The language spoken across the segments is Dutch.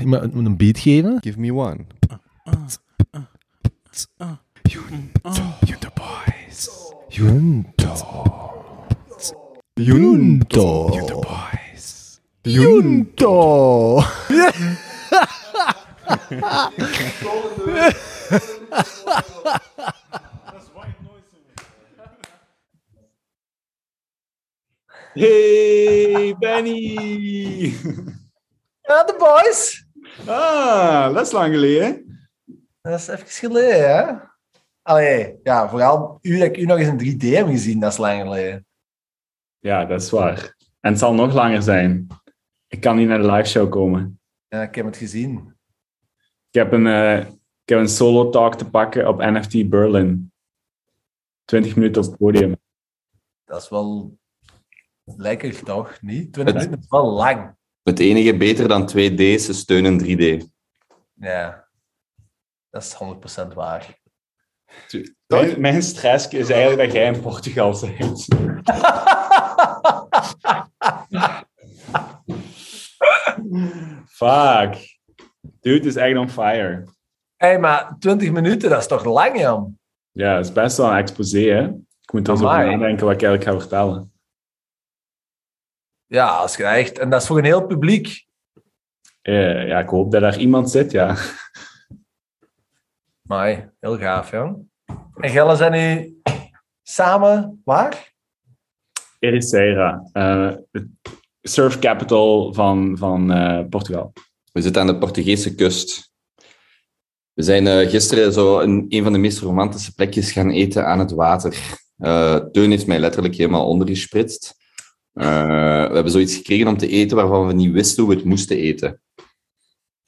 iemand moet een beat geven. Give me one. Junto boys. Junto. Junto. Junto boys. Junto. Hey, Benny! Ja, de boys. Ah, dat is lang geleden. Dat is even geleden, hè? Allee, ja, vooral u dat ik u nog eens in 3D heb gezien, dat is lang geleden. Ja, dat is waar. En het zal nog langer zijn. Ik kan niet naar de live show komen. Ja, ik heb het gezien. Ik heb een, eh, ik heb een solo talk te pakken op NFT Berlin. 20 minuten op het podium. Dat is wel lekker, toch? Niet? 20 minuten is wel lang. Het enige beter dan 2D is ze steunen 3D. Ja, dat is 100% waar. Mijn, mijn stress is eigenlijk dat jij in Portugal bent. Fuck. Dude is echt on fire. Hé, hey, maar 20 minuten, dat is toch lang, Jan? Ja, het is best wel een exposé, hè? Ik moet er eens over nadenken wat ik eigenlijk ga vertellen. Ja, als je echt... En dat is voor een heel publiek. Eh, ja, ik hoop dat er iemand zit, ja. Maar heel gaaf, Jan. En Gelle zijn nu samen waar? Ericeira, eh, het surf capital van, van eh, Portugal. We zitten aan de Portugese kust. We zijn eh, gisteren zo in een van de meest romantische plekjes gaan eten aan het water. Eh Teun heeft mij letterlijk helemaal ondergespritst. Eh, we hebben zoiets gekregen om te eten waarvan we niet wisten hoe we het moesten eten.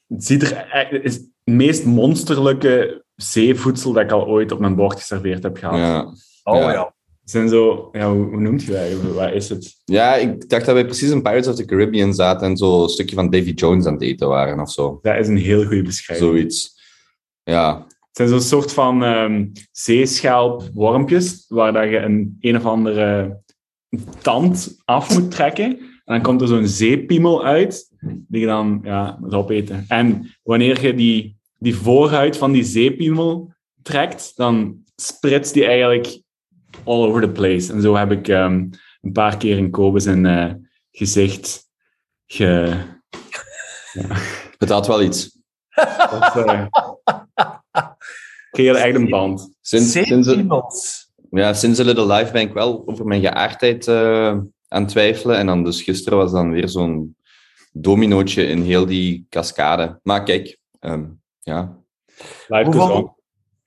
Het ziet er is het meest monsterlijke zeevoedsel dat ik al ooit op mijn bord geserveerd heb gehad. Ja. Oh Ja. zijn zo, ja, hoe, hoe noemt je dat eigenlijk? Waar is het? ja, ik dacht dat wij precies in Pirates of the Caribbean zaten en zo een stukje van Davy Jones aan het eten waren of zo. Dat is een heel goede beschrijving. Zoiets. Ja, Het zijn zo'n soort van ehm zeeschelpwormpjes, waar dat je een een of andere tand af moet trekken. En dan komt er zo'n zeepiemel uit, die je dan ja, moet opeten. En wanneer je die, die voorhuid van die zeepiemel trekt, dan spritst die eigenlijk all over the place. En zo heb ik ehm, een paar keer in Kobe zijn eh, gezicht ge... het had wel iets. Dat, eh, creëerde echt een band. Sinds, sinds, Zeepiemels. Ja, sinds A Little Life ben ik wel over mijn geaardheid eh, aan het twijfelen. En dan dus gisteren was dan weer zo'n dominootje in heel die cascade. Maar kijk, ehm, ja, Hoeveel,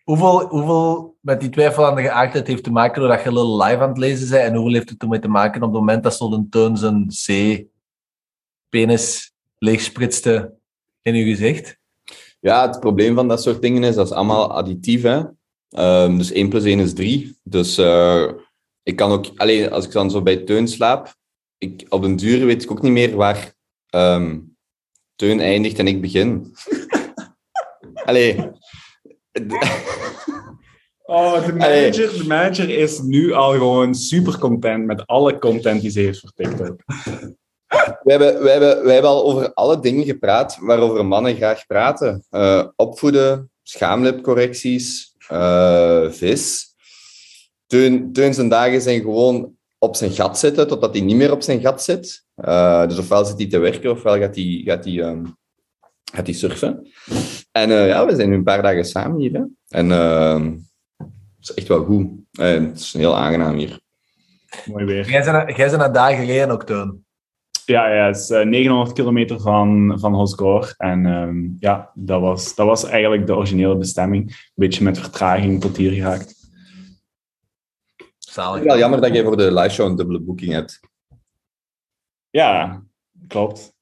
hoeveel, hoeveel met die twijfel aan de geaardheid heeft te maken doordat je Little Live aan het lezen bent? En hoeveel heeft het ermee te maken op het moment dat zo'n teun zijn zee-penis leegspritste in je gezicht? Ja, het probleem van dat soort dingen is, dat is allemaal additief. Hè? Ehm, dus 1 plus 1 is 3. Dus eh, ik kan ook, alleen als ik dan zo bij Teun slaap, ik, op een duur weet ik ook niet meer waar ehm, Teun eindigt en ik begin. allee. Oh, de manager, de manager is nu al gewoon super content met alle content die ze heeft voor TikTok. We hebben, we, hebben, we hebben al over alle dingen gepraat waarover mannen graag praten. Eh, opvoeden, schaamlipcorrecties, eh, vis. Teun, Teun zijn dagen zijn gewoon op zijn gat zitten totdat hij niet meer op zijn gat zit. Eh, dus ofwel zit hij te werken, ofwel gaat hij, gaat hij, ehm, gaat hij surfen. En eh, ja, we zijn nu een paar dagen samen hier. Hè? En ehm, het is echt wel goed. Het is heel aangenaam hier. Mooi weer. Jij bent, jij bent een dag geleden ook, Teun. Ja, ja het is eh, 900 kilometer van, van Hosgor. En ehm, ja, dat was, dat was eigenlijk de originele bestemming. Een beetje met vertraging tot hier geraakt. Het Zalig. is wel jammer dat je voor de live show een dubbele boeking hebt. Ja, klopt.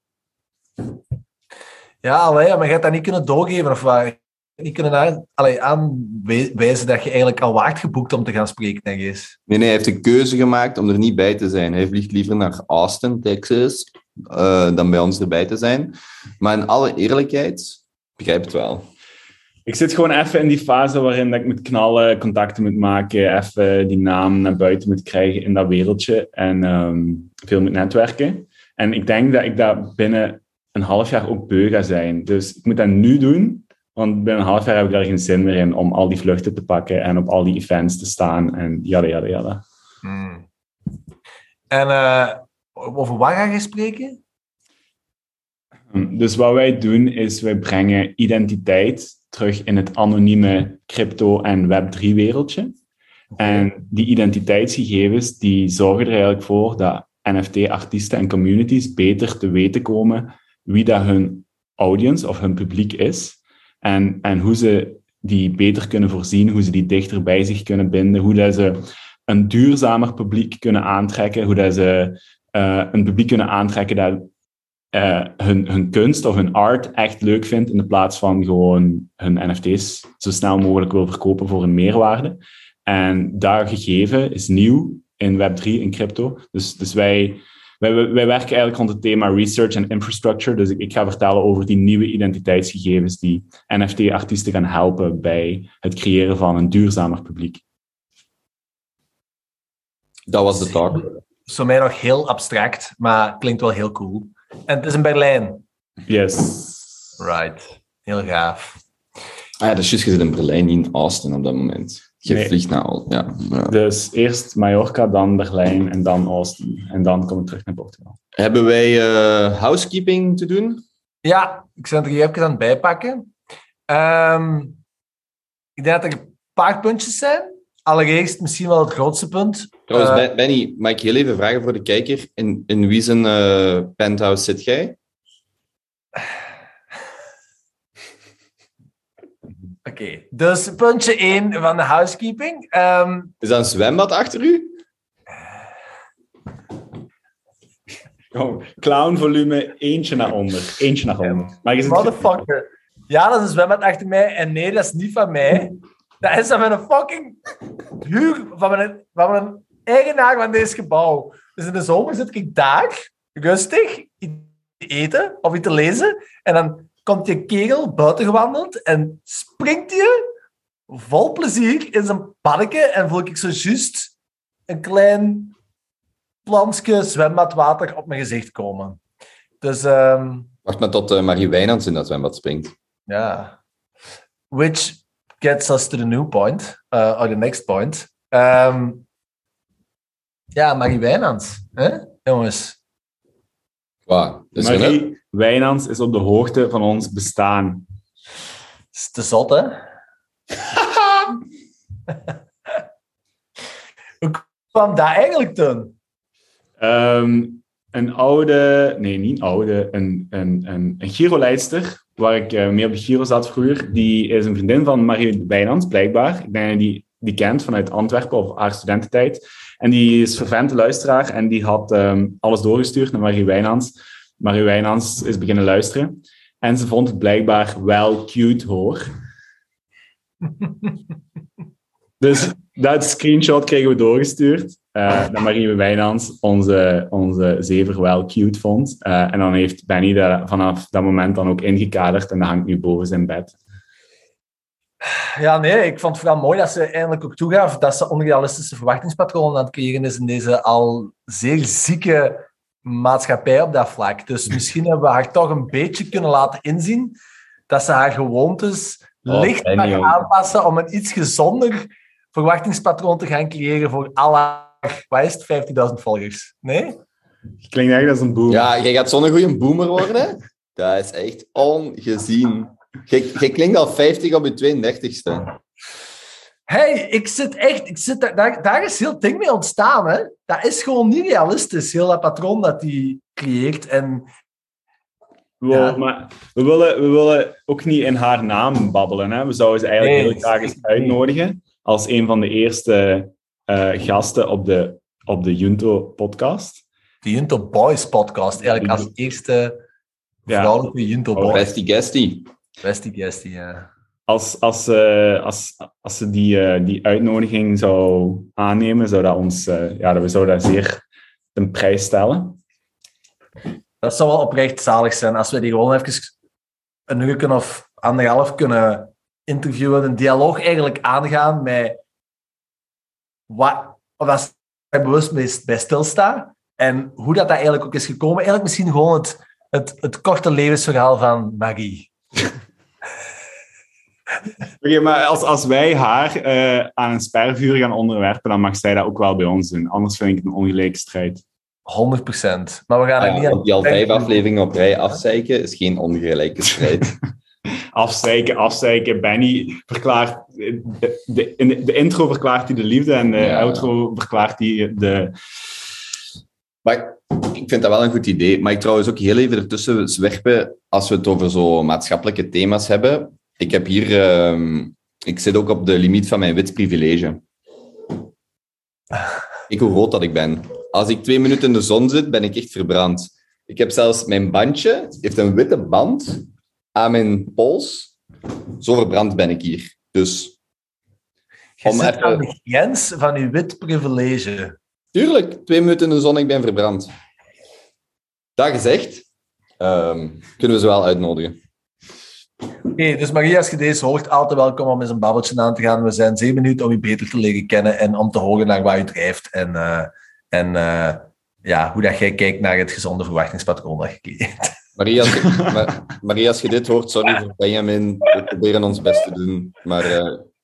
Ja, allee, maar je hebt dat niet kunnen doorgeven of waar? Niet kunnen aan, allee, aanwijzen dat je eigenlijk al waard geboekt om te gaan spreken, denk ik. Nee, nee, hij heeft een keuze gemaakt om er niet bij te zijn. Hij vliegt liever naar Austin, Texas, eh, dan bij ons erbij te zijn. Maar in alle eerlijkheid, ik begrijp het wel. Ik zit gewoon even in die fase waarin dat ik moet knallen, contacten moet maken, even die naam naar buiten moet krijgen in dat wereldje en ehm, veel moet netwerken. En ik denk dat ik dat binnen een half jaar ook beu ga zijn. Dus ik moet dat nu doen, want binnen een half jaar heb ik daar geen zin meer in om al die vluchten te pakken en op al die events te staan en jada, jada, jada. Hmm. En eh, over wat ga je spreken? Dus wat wij doen, is wij brengen identiteit terug in het anonieme crypto- en Web3-wereldje. En die identiteitsgegevens die zorgen er eigenlijk voor dat NFT-artiesten en communities beter te weten komen wie dat hun audience of hun publiek is. En, en hoe ze die beter kunnen voorzien, hoe ze die dichter bij zich kunnen binden, hoe dat ze een duurzamer publiek kunnen aantrekken, hoe dat ze eh, een publiek kunnen aantrekken dat eh, hun, hun kunst of hun art echt leuk vindt, in de plaats van gewoon hun NFT's zo snel mogelijk wil verkopen voor een meerwaarde. En dat gegeven is nieuw in Web3, in crypto. Dus, dus wij, wij, wij werken eigenlijk rond het thema research en infrastructure. Dus ik, ik ga vertellen over die nieuwe identiteitsgegevens die NFT-artiesten gaan helpen bij het creëren van een duurzamer publiek. Dat was de talk. Dat is voor mij nog heel abstract, maar klinkt wel heel cool. En het is in Berlijn. Yes. Right. Heel gaaf. Ah ja, dat is juist, je zit in Berlijn, niet in Austin op dat moment. Je Nee. vliegt naar al. Ja, ja. Dus eerst Mallorca, dan Berlijn en dan Austin. En dan kom ik terug naar Portugal. Hebben wij eh, housekeeping te doen? Ja, ik ben er hier even aan het bijpakken. Ehm, ik denk dat er een paar puntjes zijn. Allereerst misschien wel het grootste punt. Trouwens, Eh, Ben- Benny, mag ik heel even vragen voor de kijker? In, in wie zijn eh, penthouse zit jij? Oké, dus puntje 1 van de housekeeping. Ehm, Is dat een zwembad achter u? Oh, clown volume eentje naar onder. Eentje naar onder. Maar motherfucker. Ja, dat is een zwembad achter mij. En nee, dat is niet van mij. Dat is van mijn fucking huur, van mijn, van mijn eigenaar van deze gebouw. Dus in de zomer zit ik daar, rustig, iets te eten of iets te lezen. En dan komt die kerel buiten gewandeld en springt hij vol plezier in zijn parken en voel ik zo juist een klein plansje zwembadwater op mijn gezicht komen. Dus ehm, Wacht maar tot uh, Marie Wijnands in dat zwembad springt. ja. Which gets us to the new point, uh, or the next point. Ehm, ja, Marie Wijnands, hè? jongens. Wow, is net- Marie Wijnands is op de hoogte van ons bestaan. Is te zot, hè? Hoe kwam dat eigenlijk toen? Ehm, een oude, nee, niet oude, een, een, een, een Giro-leidster, waar ik eh, mee op de Giro zat vroeger, die is een vriendin van Marie Wijnands, blijkbaar. Ik denk dat die, die kent vanuit Antwerpen of haar studententijd. En die is fervente luisteraar en die had ehm, alles doorgestuurd naar Marie Wijnands. Marie Wijnands is beginnen luisteren. En ze vond het blijkbaar wel cute, hoor. Dus dat screenshot kregen we doorgestuurd. eh dat Marie Wijnands onze, onze zever wel cute vond. Eh, en dan heeft Benny dat vanaf dat moment dan ook ingekaderd en dat hangt nu boven zijn bed. Ja, nee, ik vond het vooral mooi dat ze eindelijk ook toegaf dat ze onrealistische verwachtingspatronen aan het creëren is in deze al zeer zieke maatschappij op dat vlak. Dus misschien hebben we haar toch een beetje kunnen laten inzien dat ze haar gewoontes Oh, licht mag aanpassen om een iets gezonder verwachtingspatroon te gaan creëren voor alle haar, wat is het, 15.000 volgers. Nee? Klinkt echt als een boer. Ja, jij gaat zo'n goede boomer worden. Dat is echt ongezien. Jij jij klinkt al 50 op je 32ste. hey, ik zit echt... Ik zit daar, daar, daar is heel ding mee ontstaan, hè. Dat is gewoon niet realistisch, heel dat patroon dat die creëert. En We, Ja. maar we, willen, we willen ook niet in haar naam babbelen. Hè? We zouden ze eigenlijk Nee, heel graag eens uitnodigen als een van de eerste eh, gasten op de, op de Junto-podcast. de Junto Boys podcast, eigenlijk als eerste Ja. vrouwelijke Junto Oh, Boys. Bestie Gestie. Bestie guestie, ja. Als, als, eh, als, als ze die, eh, die uitnodiging zou aannemen, zou dat ons, eh, ja, dat we zouden dat zeer ten prijs stellen. Dat zou wel oprecht zalig zijn als we die gewoon even een uur of anderhalf kunnen interviewen, een dialoog eigenlijk aangaan met wat, of ze er bewust bij stilstaan en hoe dat, dat eigenlijk ook is gekomen. Eigenlijk misschien gewoon het het, het korte levensverhaal van Magie. Oké, maar als, als wij haar eh, aan een spervuur gaan onderwerpen, dan mag zij dat ook wel bij ons doen. Anders vind ik het een ongelijke strijd. 100%. Maar we gaan er Ja, niet aan... die al vijf afleveringen op rij afzeiken is geen ongelijke strijd. Afzeiken, afzeiken. Benny verklaart... De, de, in de, de intro verklaart hij de liefde en de Ja. outro verklaart hij de... Maar ik vind dat wel een goed idee. Maar ik trouwens ook heel even ertussen zwerpen als we het over zo maatschappelijke thema's hebben. Ik heb hier... ehm, ik zit ook op de limiet van mijn wit privilege. Ik hoe rood dat ik ben. Als ik twee minuten in de zon zit, ben ik echt verbrand. Ik heb zelfs mijn bandje, heeft een witte band aan mijn pols. Zo verbrand ben ik hier. Dus Je om zit even- aan de grens van je wit privilege. Tuurlijk, twee minuten in de zon, ik ben verbrand. Dat gezegd, ehm, kunnen we ze wel uitnodigen. Oké, dus Maria, als je deze hoort, altijd welkom om eens een babbeltje aan te gaan. We zijn zeer benieuwd om je beter te leren kennen en om te horen naar waar je drijft en, eh, en eh, ja, hoe dat jij kijkt naar het gezonde verwachtingspatroon dat je creëert. Maria, als je, Ma- Maria, als je dit hoort, sorry voor Benjamin. We proberen ons best te doen, maar je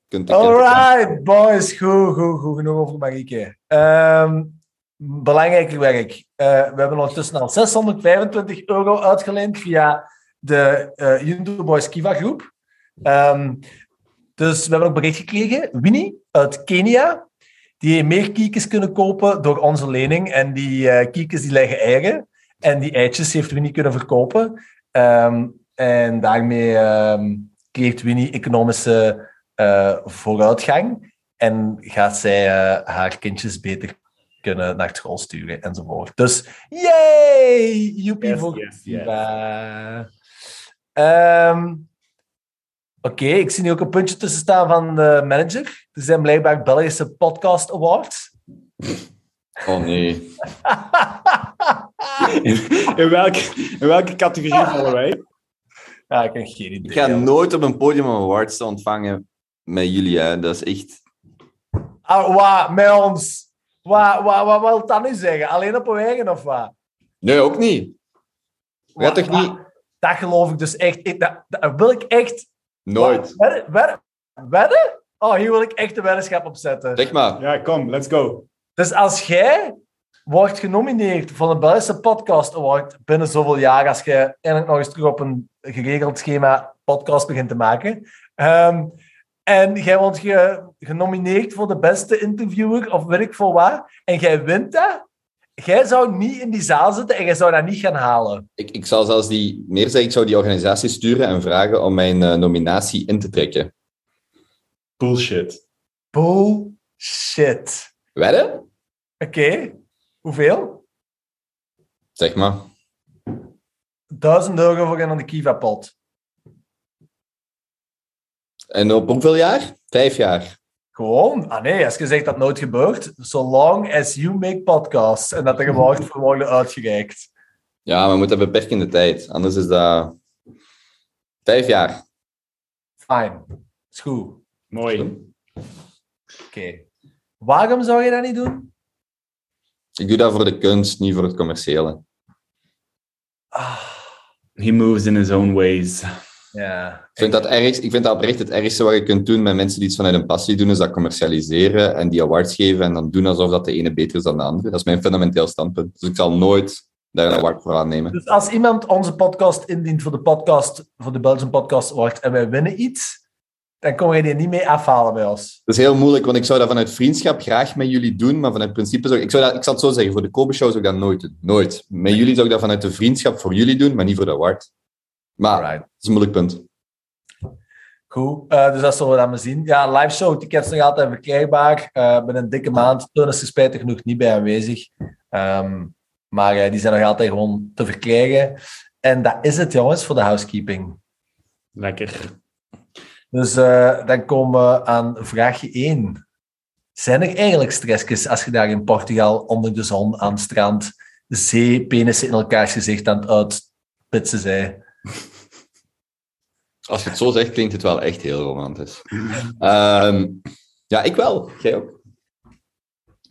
kunt... kunt- Alright, boys. Goed, goed, goed. Genoeg over Marieke. Ehm belangrijker werk. We hebben ondertussen al 625 euro uitgeleend via de eh Yundo Boys Kiva groep. Ehm, dus we hebben ook bericht gekregen. Winnie uit Kenia. Die heeft meer kiekjes kunnen kopen door onze lening. En die kiekjes die leggen eieren. En die eitjes heeft Winnie kunnen verkopen. Ehm, en daarmee ehm, creëert Winnie economische eh, vooruitgang. En gaat zij haar kindjes beter kunnen naar school sturen enzovoort. Dus, yay! Joepie Yes, voor yes, yes. Ehm, Oké, ik zie nu ook een puntje tussen staan van de manager. Er zijn blijkbaar Belgische Podcast Awards. Oh nee. In welke, in welke categorie vallen wij? ja, ik heb geen idee. Ik ga nooit op een podium een awards ontvangen met jullie. Hè. Dat is echt... Ah, wat, met ons? Wat, wat, wat wil dat nu zeggen? Alleen op een eigen of wat? Nee, ook niet. Gaan toch Wat- niet... Dat geloof ik dus echt. Ik- Dat, dat wil ik echt... Nooit. Wedden? Wedden? wedden? Oh, hier wil ik echt een weddenschap op zetten. Zeg maar. Ja, kom, let's go. Dus als jij wordt genomineerd voor een Belgische Podcast Award binnen zoveel jaar, als je eindelijk nog eens terug op een geregeld schema podcast begint te maken, ehm, en jij wordt ge- genomineerd voor de beste interviewer of weet ik veel wat, en jij wint dat, jij zou niet in die zaal zitten en jij zou dat niet gaan halen. Ik, ik zal zelfs die... Meer zeggen, ik zou die organisatie sturen en vragen om mijn eh, nominatie in te trekken. Bullshit. Bullshit. Wedden? Oké, hoeveel? Zeg maar. 1000 euro voor een Kiva-pot. En op hoeveel jaar? Vijf jaar. Gewoon, ah nee, als je zegt dat nooit gebeurt, so long as you make podcasts en dat er geworden voor worden uitgereikt. Ja, maar we moeten beperkende tijd. Anders is dat... Vijf jaar. Fine. Is goed. Mooi. Oké. Waarom zou je dat niet doen? Ik doe dat voor de kunst, niet voor het commerciële. Ah, He moves in his own ways. Ja. Ik vind, dat ergst, ik vind dat oprecht het ergste wat je kunt doen met mensen die iets vanuit een passie doen, is dat commercialiseren en die awards geven en dan doen alsof dat de ene beter is dan de andere. Dat is mijn fundamenteel standpunt. Dus ik zal nooit daar een award voor aannemen. Dus als iemand onze podcast indient voor de podcast, voor de Belgian Podcast Award en wij winnen iets, dan kom je die niet mee afhalen bij ons. Dat is heel moeilijk, want ik zou dat vanuit vriendschap graag met jullie doen, maar vanuit principe zou ik... Ik, zou dat, ik zal het zo zeggen, voor de Kobe Show zou ik dat nooit doen. Nooit. Met jullie zou ik dat vanuit de vriendschap voor jullie doen, maar niet voor de award. Maar. Is een moeilijk punt. Goed, eh, dus dat zullen we dan maar zien. Ja, live show tickets nog altijd verkrijgbaar. Eh binnen een dikke maand. Teun is er spijtig genoeg niet bij aanwezig. Ehm, maar eh, die zijn nog altijd gewoon te verkrijgen. En dat is het, jongens, voor de housekeeping. Lekker. Dus eh, dan komen we aan vraagje 1. Zijn er eigenlijk stressjes als je daar in Portugal onder de zon aan het strand zeepenissen in elkaars gezicht aan het uitpitsen zij? Als je het zo zegt, klinkt het wel echt heel romantisch. Ehm, ja, ik wel. Jij ook.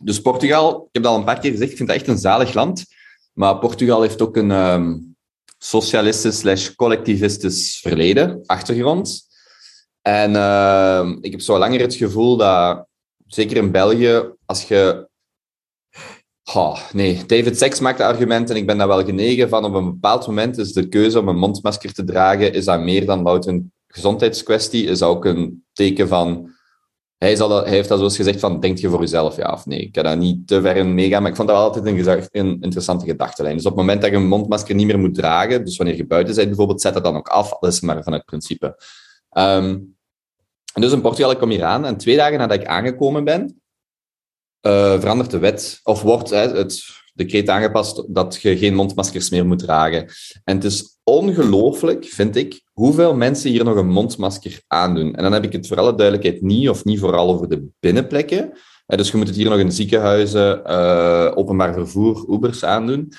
Dus Portugal, ik heb dat al een paar keer gezegd, ik vind het echt een zalig land. Maar Portugal heeft ook een, ehm, socialistisch slash collectivistisch verleden, achtergrond. En eh, ik heb zo langer het gevoel dat, zeker in België, als je... Nee, David Sachs maakt de argument en ik ben daar wel genegen van. Op een bepaald moment is de keuze om een mondmasker te dragen, is dat meer dan louter een gezondheidskwestie, is ook een teken van... Hij, zal hij heeft dat zoals gezegd van, denk je voor jezelf, ja of nee? Ik kan daar niet te ver in meegaan, maar ik vond dat altijd een, een interessante gedachtenlijn. Dus op het moment dat je een mondmasker niet meer moet dragen, dus wanneer je buiten bent bijvoorbeeld, zet dat dan ook af, alles maar vanuit principe. Ehm, dus in Portugal, ik kom hier aan en twee dagen nadat ik aangekomen ben, eh, verandert de wet, of wordt het decreet aangepast dat je geen mondmaskers meer moet dragen. En het is ongelooflijk, vind ik, hoeveel mensen hier nog een mondmasker aandoen. En dan heb ik het voor alle duidelijkheid niet, of niet vooral over de binnenplekken. Hè, dus je moet het hier nog in ziekenhuizen, eh, openbaar vervoer, Ubers aandoen.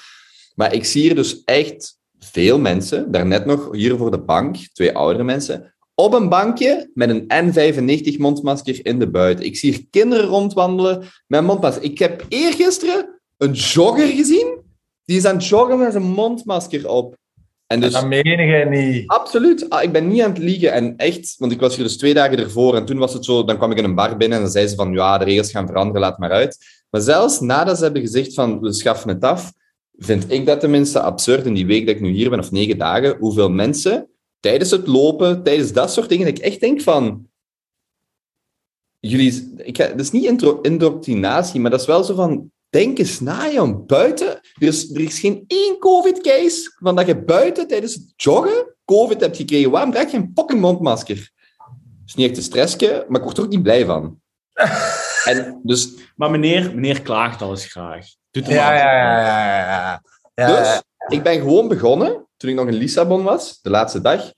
Maar ik zie hier dus echt veel mensen, daarnet nog hier voor de bank, twee oudere mensen, op een bankje met een N95 mondmasker in de buiten. Ik zie hier kinderen rondwandelen met mondmasker. Ik heb eergisteren een jogger gezien, die is aan het joggen met zijn mondmasker op. En dus... Dat meen jij niet. Absoluut. Ah, ik ben niet aan het liegen. En echt, want ik was hier dus twee dagen ervoor en toen was het zo, dan kwam ik in een bar binnen en dan zei ze van, ja, de regels gaan veranderen, laat maar uit. Maar zelfs nadat ze hebben gezegd van, we schaffen het af, vind ik dat tenminste absurd in die week dat ik nu hier ben, of negen dagen, hoeveel mensen tijdens het lopen, tijdens dat soort dingen, dat ik echt denk van, jullie, ik, ga- dat is niet intro, indoctrinatie, maar dat is wel zo van, denk eens na, joh, buiten, er is, er is geen één COVID-case van dat je buiten tijdens het joggen COVID hebt gekregen. Waarom draag je een fucking mondmasker? Dat is niet echt een stressje, maar ik word er ook niet blij van. En dus, Maar meneer, meneer klaagt al eens graag. Doet ja, ja, ja. ja. ja. dus ik ben gewoon begonnen, toen ik nog in Lissabon was, de laatste dag,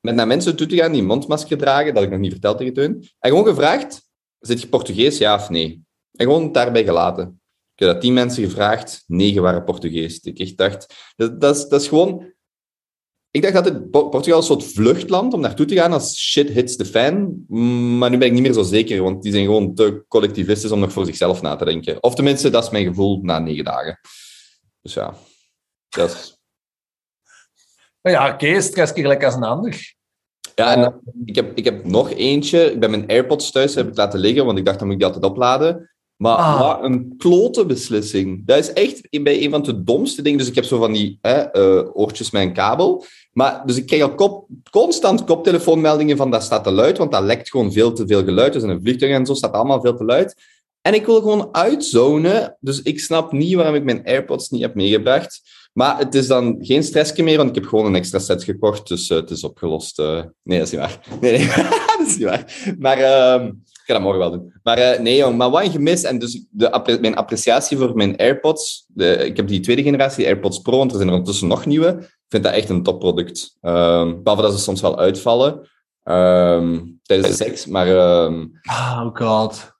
met naar mensen toe te gaan die een mondmasker dragen, dat ik nog niet verteld tegen Teun, en gewoon gevraagd, zit je Portugees, ja of nee? En gewoon daarbij gelaten. Ik heb dat tien mensen gevraagd, negen waren Portugees. Ik echt dacht, dat, dat, is, gewoon... Ik dacht Po- Portugal een soort vluchtland om naartoe te gaan als shit hits the fan. Maar nu ben ik niet meer zo zeker, want die zijn gewoon te collectivistisch om nog voor zichzelf na te denken. Of tenminste, dat is mijn gevoel na negen dagen. Dus ja, dat is... Maar ja, oké, stress je gelijk als een ander. Ja, en ik heb, ik heb nog eentje. Ik ben mijn AirPods thuis heb ik laten liggen, want ik dacht, dan moet ik die altijd opladen. Maar Ah. wat een klote beslissing. Dat is echt bij een van de domste dingen. Dus ik heb zo van die hè, eh, oortjes met een kabel. Maar, dus ik krijg al kop, constant koptelefoonmeldingen van dat staat te luid, want dat lekt gewoon veel te veel geluid. Dus in een vliegtuig en zo staat allemaal veel te luid. En ik wil gewoon uitzonen. Dus ik snap niet waarom ik mijn AirPods niet heb meegebracht. Maar het is dan geen stressje meer, want ik heb gewoon een extra set gekocht. Dus eh, het is opgelost. eh. nee, dat is niet waar. Nee, nee. dat is niet waar. Maar ehm, ik ga dat morgen wel doen. Maar eh, nee, jong. Maar wat een gemis. En dus de, mijn appreciatie voor mijn AirPods. De, ik heb die tweede generatie, AirPods Pro, want er zijn er ondertussen nog nieuwe. Ik vind dat echt een topproduct. Ehm behalve dat ze soms wel uitvallen ehm, tijdens de seks. Maar ehm, Oh god.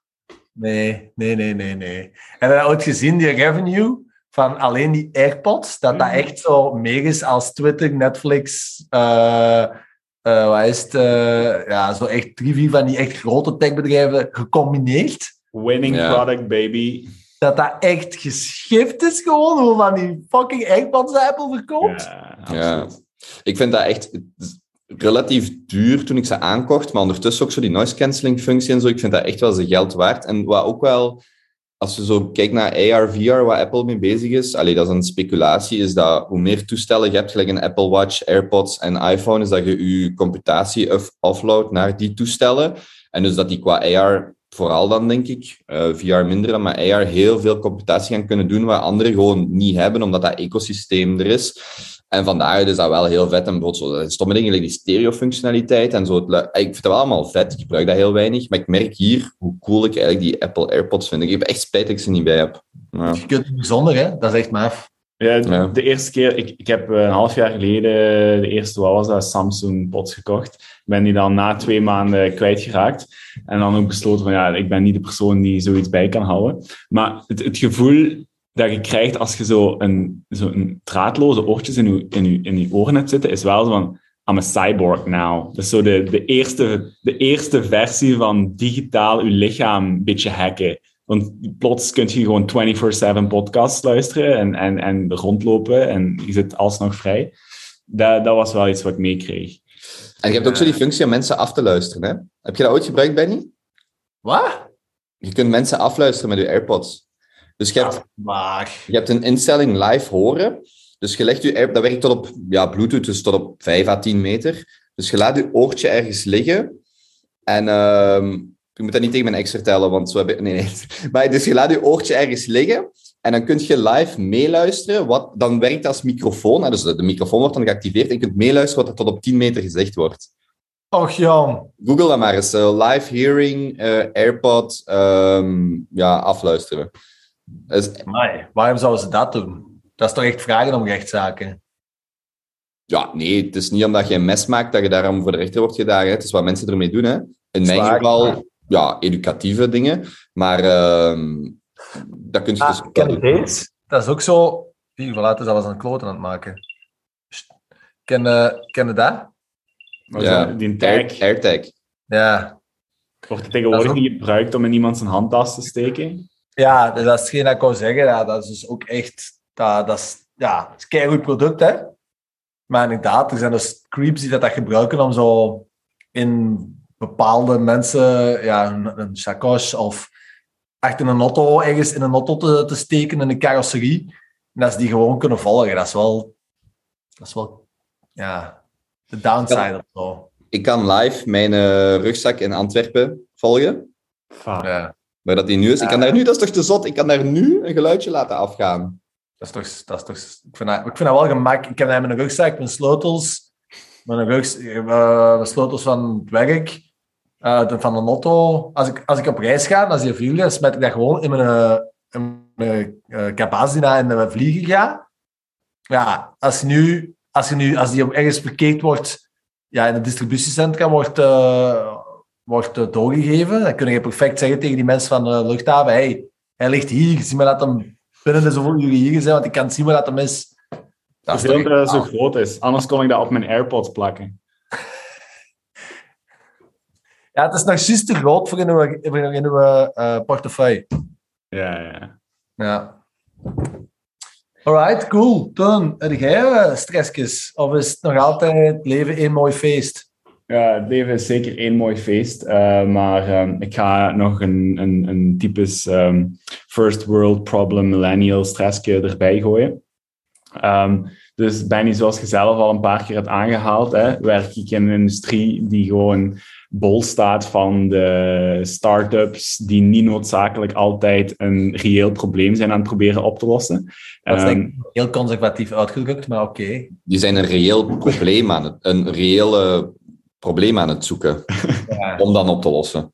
Nee, nee, nee, nee, nee. Heb je dat ooit gezien, die revenue van alleen die AirPods? Dat dat echt zo meer is als Twitter, Netflix, eh eh, wat is het? eh, ja, zo echt drie, vier van die echt grote techbedrijven gecombineerd. Winning Ja. product, baby. Dat dat echt geschift is gewoon, hoe van die fucking AirPods Apple verkoopt. Ja, Ja. Ik vind dat echt relatief duur toen ik ze aankocht, maar ondertussen ook zo die noise cancelling functie en zo. Ik vind dat echt wel zijn geld waard. En wat ook wel, als je zo kijkt naar AR, VR, waar Apple mee bezig is, allee, dat is een speculatie, is dat hoe meer toestellen je hebt, gelijk een Apple Watch, AirPods en iPhone, is dat je je computatie off- offloadt naar die toestellen. En dus dat die qua AR, vooral dan denk ik, eh, VR minder, maar AR heel veel computatie gaan kunnen doen, waar anderen gewoon niet hebben, omdat dat ecosysteem er is. En vandaar is dat wel heel vet. En bijvoorbeeld zo, dat stomme dingen, like die stereo-functionaliteit en zo. Het Ik vind dat wel allemaal vet. Ik gebruik dat heel weinig. Maar ik merk hier hoe cool ik eigenlijk die Apple AirPods vind. Ik heb echt spijt dat ik ze niet bij heb. Ja. Je kunt het bijzonder, hè? Dat is echt maf. Ja, Ja. de eerste keer, ik, ik heb eh, een half jaar geleden de eerste, wat was dat, Samsung pots gekocht. Ik ben die dan na twee maanden kwijtgeraakt. En dan ook besloten van, ja, ik ben niet de persoon die zoiets bij kan houden. Maar het, het gevoel dat je krijgt als je zo een, zo een draadloze oortjes in je, in, je, in je oren hebt zitten, is wel zo van, I'm a cyborg now. Dat is zo de, de, eerste, de eerste versie van digitaal je lichaam een beetje hacken. Want plots kun je gewoon 24-7 podcasts luisteren en, en, en rondlopen en je zit alsnog vrij. Dat, dat was wel iets wat ik meekreeg. En je hebt ook zo die functie om mensen af te luisteren. Hè? Heb je dat ooit gebruikt, Benny? Wat? Je kunt mensen afluisteren met je AirPods. Dus je hebt, Maar... je hebt een instelling live horen. Dus je legt je dat werkt tot op ja, Bluetooth, dus tot op 5 à 10 meter. Dus je laat je oortje ergens liggen. En ehm je moet dat niet tegen mijn ex vertellen, want zo heb ik... Nee, nee. Maar dus je laat je oortje ergens liggen. En dan kun je live meeluisteren. Wat dan werkt als microfoon. Dus de, microfoon wordt dan geactiveerd. En je kunt meeluisteren wat er tot op 10 meter gezegd wordt. Och, Jan. Google dat maar eens. eh, live hearing, eh, AirPod, ehm, ja, afluisteren. Dus, Amai, waarom zouden ze dat doen? Dat is toch echt vragen om rechtszaken? ja, nee, het is niet omdat je een mes maakt dat je daarom voor de rechter wordt gedaagd. hè. Het is wat mensen ermee doen. Hè. In mijn Zwaar, geval, ja, educatieve dingen. Maar ehm dat kun je dus Ah, ook ken deze? Dat is ook zo... Wie, laten ze dat was aan het kloten aan het maken. Ken, eh, ken je dat? Ja. zo, die Air, tag AirTag. Ja. wordt er tegenwoordig Dat ook- niet gebruikt om in iemand zijn handtas te steken. Ja, dus dat is hetgeen dat ik wou zeggen. Ja, dat is dus ook echt... Dat, dat is, ja, het is een keigoed product, hè. Maar inderdaad, er zijn dus creeps die dat, dat gebruiken om zo in bepaalde mensen ja, een, een sacoche of echt in een auto, ergens in een auto te, te steken in een carrosserie. En dat ze die gewoon kunnen volgen. Dat is wel... Dat is wel... Ja, de downside of zo. Ik kan live mijn eh, rugzak in Antwerpen volgen. Fuck. Ja. Waar dat die nu is. Ik kan daar nu, dat is toch te zot, ik kan daar nu een geluidje laten afgaan. Dat is toch, dat is toch, ik, vind dat, ik vind dat wel gemak. Ik heb daar mijn rugzak, mijn sleutels, mijn, rugs, eh, mijn sleutels van het werk, eh, de- van de auto. Als ik, als ik op reis ga, als die vliegen, dan smet ik dat gewoon in mijn, eh, in mijn uh, naar in de vliegen ga. Ja, als, je nu, als, je nu, als die op ergens verkeerd wordt, ja, in het distributiecentra wordt, eh, wordt eh, doorgegeven, dan kun je perfect zeggen tegen die mensen van de luchthaven, hey, hij ligt hier, zie maar dat hem binnen de zoveel uren hier is, hè, want ik kan zien waar dat hem is. Dat is Veel toch- dat het zo groot is. Anders kon ik dat op mijn AirPods plakken. Ja, het is nog juist te groot voor in uw, voor in uw eh, portefeuille. Ja, ja. Ja. Alright, cool. Toen, heb jij eh, stressjes? Of is het nog altijd leven één mooi feest? Ja, het leven is zeker één mooi feest. eh, maar ehm, ik ga nog een, een, een typisch ehm, first world problem millennial stressje erbij gooien. Ehm, dus Benny, zoals je zelf al een paar keer hebt aangehaald, hè, werk ik in een industrie die gewoon bol staat van de start-ups die niet noodzakelijk altijd een reëel probleem zijn aan het proberen op te lossen. Dat is denk ik heel conservatief uitgedrukt, maar oké. Die zijn een reëel probleem aan het, een reële probleem aan het zoeken Ja. om dan op te lossen.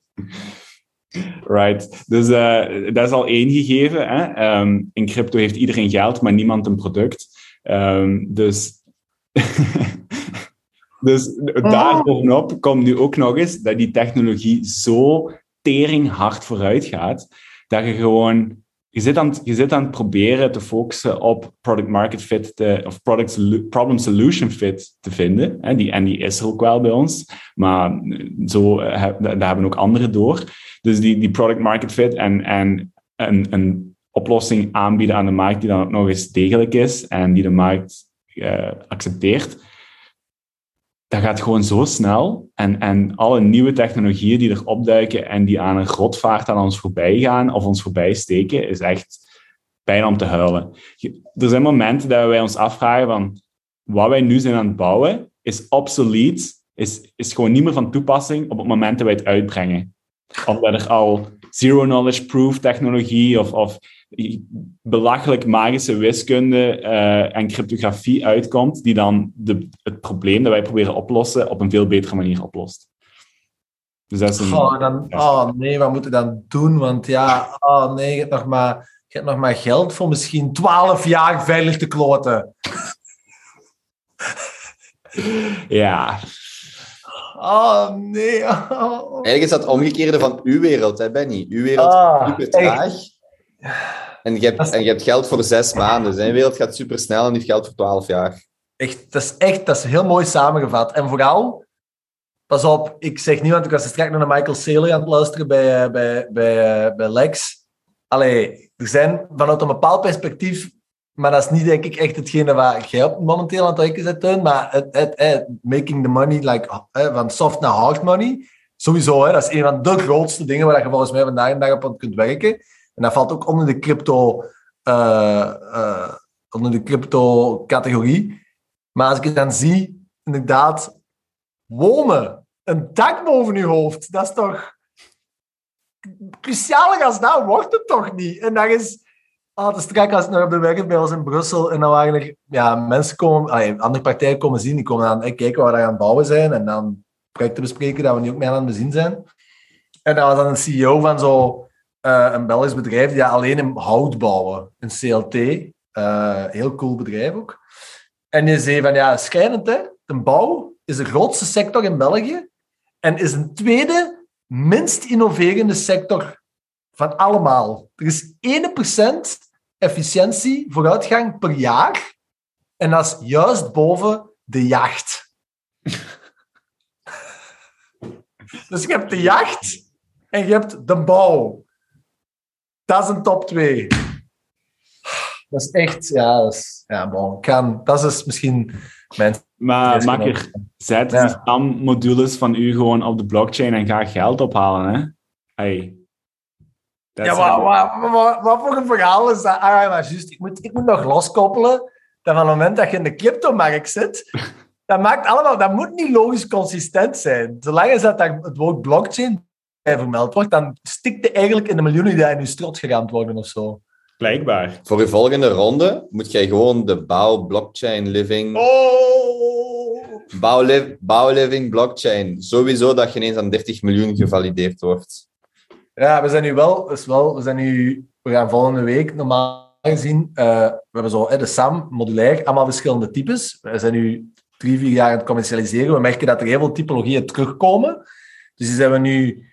Right. Dus eh, dat is al één gegeven. Hè? Ehm, in crypto heeft iedereen geld, maar niemand een product. Ehm, dus dus daar bovenop komt nu ook nog eens dat die technologie zo tering hard vooruit gaat, dat je gewoon... Je zit, aan het, je zit aan proberen te focussen op product market fit of product problem solution fit te vinden. Die, en die is er ook wel bij ons. Maar zo, eh, daar hebben ook anderen door. Dus die, die product market fit en, en een, een oplossing aanbieden aan de markt die dan ook nog eens degelijk is en die de markt eh, accepteert. Dat gaat gewoon zo snel. En, en alle nieuwe technologieën die er opduiken en die aan een grotvaart aan ons voorbij gaan of ons voorbij steken, is echt bijna om te huilen. Er zijn momenten dat wij ons afvragen van wat wij nu zijn aan het bouwen, is obsolet, is, is gewoon niet meer van toepassing op het moment dat wij het uitbrengen omdat er al zero knowledge proof technologie of, of belachelijk magische wiskunde eh, en cryptografie uitkomt, die dan de, het probleem dat wij proberen oplossen op een veel betere manier oplost. Dus dat is een... Oh, dan, oh nee, wat moet ik dan doen? Want ja, oh nee, je hebt nog maar, je hebt nog maar geld voor misschien 12 jaar veilig te kloten. Ja, Oh nee. Oh. Eigenlijk is dat het omgekeerde van uw wereld, hè, Benny? Uw wereld Ah, is super traag. En je, hebt, en je hebt geld voor zes maanden. Zijn wereld gaat super snel en die heeft geld voor twaalf jaar. Echt, dat is echt dat is heel mooi samengevat. En vooral, pas op, ik zeg niet, want ik was straks naar Michael Saylor aan het luisteren bij, eh, bij, bij, eh, bij Lex. allee, er zijn vanuit een bepaald perspectief, maar dat is niet denk ik echt hetgene waar jij op momenteel aan het werken bent, Teun, maar het, het, het, making the money, like, van soft naar hard money, sowieso, hè, dat is een van de grootste dingen waar je volgens mij vandaag de dag op kunt werken. En dat valt ook onder de crypto, eh, eh, onder de crypto-categorie. Maar als ik het dan zie, inderdaad, wonen, een dak boven je hoofd, dat is toch cruciaal als dat wordt het toch niet? En dat is... Het is strak als ik op de werk bij ons in Brussel en dan waren er ja, mensen komen, andere partijen komen zien, die komen dan hey, kijken waar we aan het bouwen zijn en dan projecten bespreken dat we nu ook mee aan het bezien zijn. En dat was dan een CEO van zo eh, een Belgisch bedrijf die alleen in hout bouwen, een CLT. eh, heel cool bedrijf ook. En die zei van ja, schijnend hè, de bouw is de grootste sector in België en is een tweede minst innoverende sector van allemaal. Er is 1% efficiëntie, vooruitgang per jaar. En dat is juist boven de jacht. dus je hebt de jacht en je hebt de bouw. Dat is een top 2. Dat is echt, ja, dat is, ja, bon, kan, dat is misschien mijn Maar makker, zet Ja. die stammodules van u gewoon op de blockchain en ga geld ophalen, hè? Hey. Ja, maar wat, voor een verhaal is dat? Ah, maar juist, ik moet, ik moet nog loskoppelen dat van het moment dat je in de cryptomarkt zit, dat maakt allemaal, dat moet niet logisch consistent zijn. Zolang is dat het woord blockchain vermeld wordt, dan stikt je eigenlijk in de miljoenen die in je strot geramd worden of zo. Blijkbaar. Voor je volgende ronde moet jij gewoon de bouw blockchain living... Oh! Bouw, li- bouw living blockchain. Sowieso dat je ineens aan 30 miljoen gevalideerd wordt. Ja, we zijn nu wel, is wel, we zijn nu, we gaan volgende week normaal gezien, eh, we hebben zo hè, de SAM, modulair, allemaal verschillende types. We zijn nu drie, vier jaar aan het commercialiseren. We merken dat er heel veel typologieën terugkomen. Dus die zijn we nu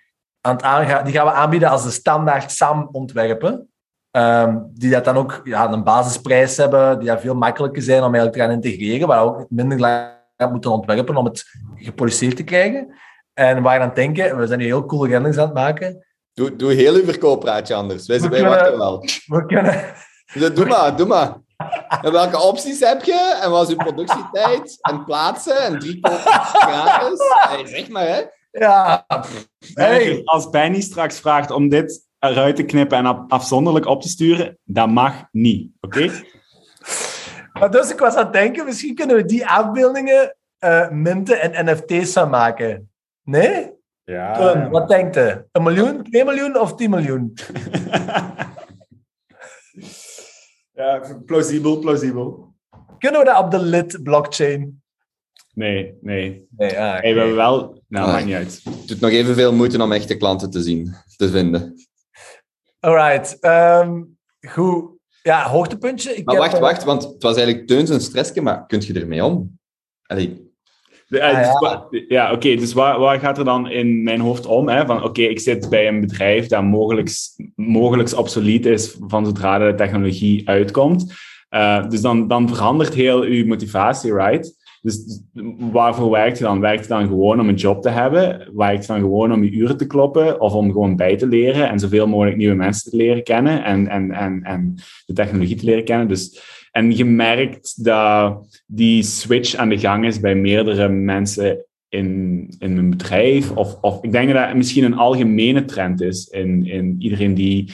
aan het aangaan, die gaan we aanbieden als de standaard SAM-ontwerpen. Ehm, die dat dan ook ja, een basisprijs hebben, die dat veel makkelijker zijn om eigenlijk te gaan integreren, waar we ook minder lang moeten ontwerpen om het gepoliceerd te krijgen. En waar aan het denken, we zijn nu heel coole renders aan het maken. Doe, doe heel uw verkooppraatje anders. Wij, We wij kunnen- wachten wel. We kunnen, Dus Doe maar, doe maar. En welke opties heb je? En wat is uw productietijd? En plaatsen? En drie gratis? Hey, zeg maar, hè. Ja, hey, Als Benny straks vraagt om dit eruit te knippen en af- afzonderlijk op te sturen, dat mag niet, oké? maar dus ik was aan het denken, misschien kunnen we die afbeeldingen eh minten en NFT's maken. Nee? Ja. Wat denkt je? Een miljoen, twee miljoen of tien miljoen? ja, plausibel, plausibel. Kunnen we dat op de lid blockchain? Nee, nee. Nee, ah, we hebben wel... Nou, Ah. maakt niet uit. Het doet nog evenveel moeite om echte klanten te zien, te vinden. Alright. ehm, goed. Ja, hoogtepuntje. Ik Maar heb, wacht, eh, wacht, want het was eigenlijk Teuns een stressje, maar kun je ermee om? Allee, De- eh, Ah, dus ja. oké. dus waar, waar gaat er dan in mijn hoofd om? Hè? Van, oké, ik zit bij een bedrijf dat mogelijk, mogelijk obsolet is van zodra de technologie uitkomt. Eh, dus dan, dan verandert heel uw motivatie, right? Dus waarvoor werkt je dan? Werkt je dan gewoon om een job te hebben? Werkt je dan gewoon om je uren te kloppen? Of om gewoon bij te leren en zoveel mogelijk nieuwe mensen te leren kennen en, en, en, en de technologie te leren kennen? Dus, en je merkt dat die switch aan de gang is bij meerdere mensen in, in een bedrijf. Of, of ik denk dat het misschien een algemene trend is in, in iedereen die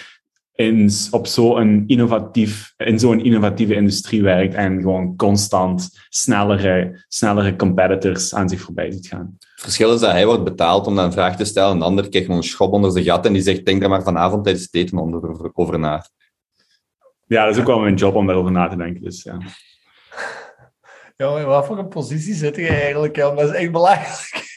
in, op zo'n innovatief, in zo'n innovatieve industrie werkt en gewoon constant snellere, snellere competitors aan zich voorbij ziet gaan. het verschil is dat hij wordt betaald om dan een vraag te stellen, en de ander krijgt gewoon een schop onder zijn gat en die zegt, denk daar maar vanavond tijdens het eten onder, over, over na. Ja, dat is ook wel mijn job om daarover na te denken. Dus, ja. Jongen, wat voor een positie zit je eigenlijk? Dat is echt belangrijk.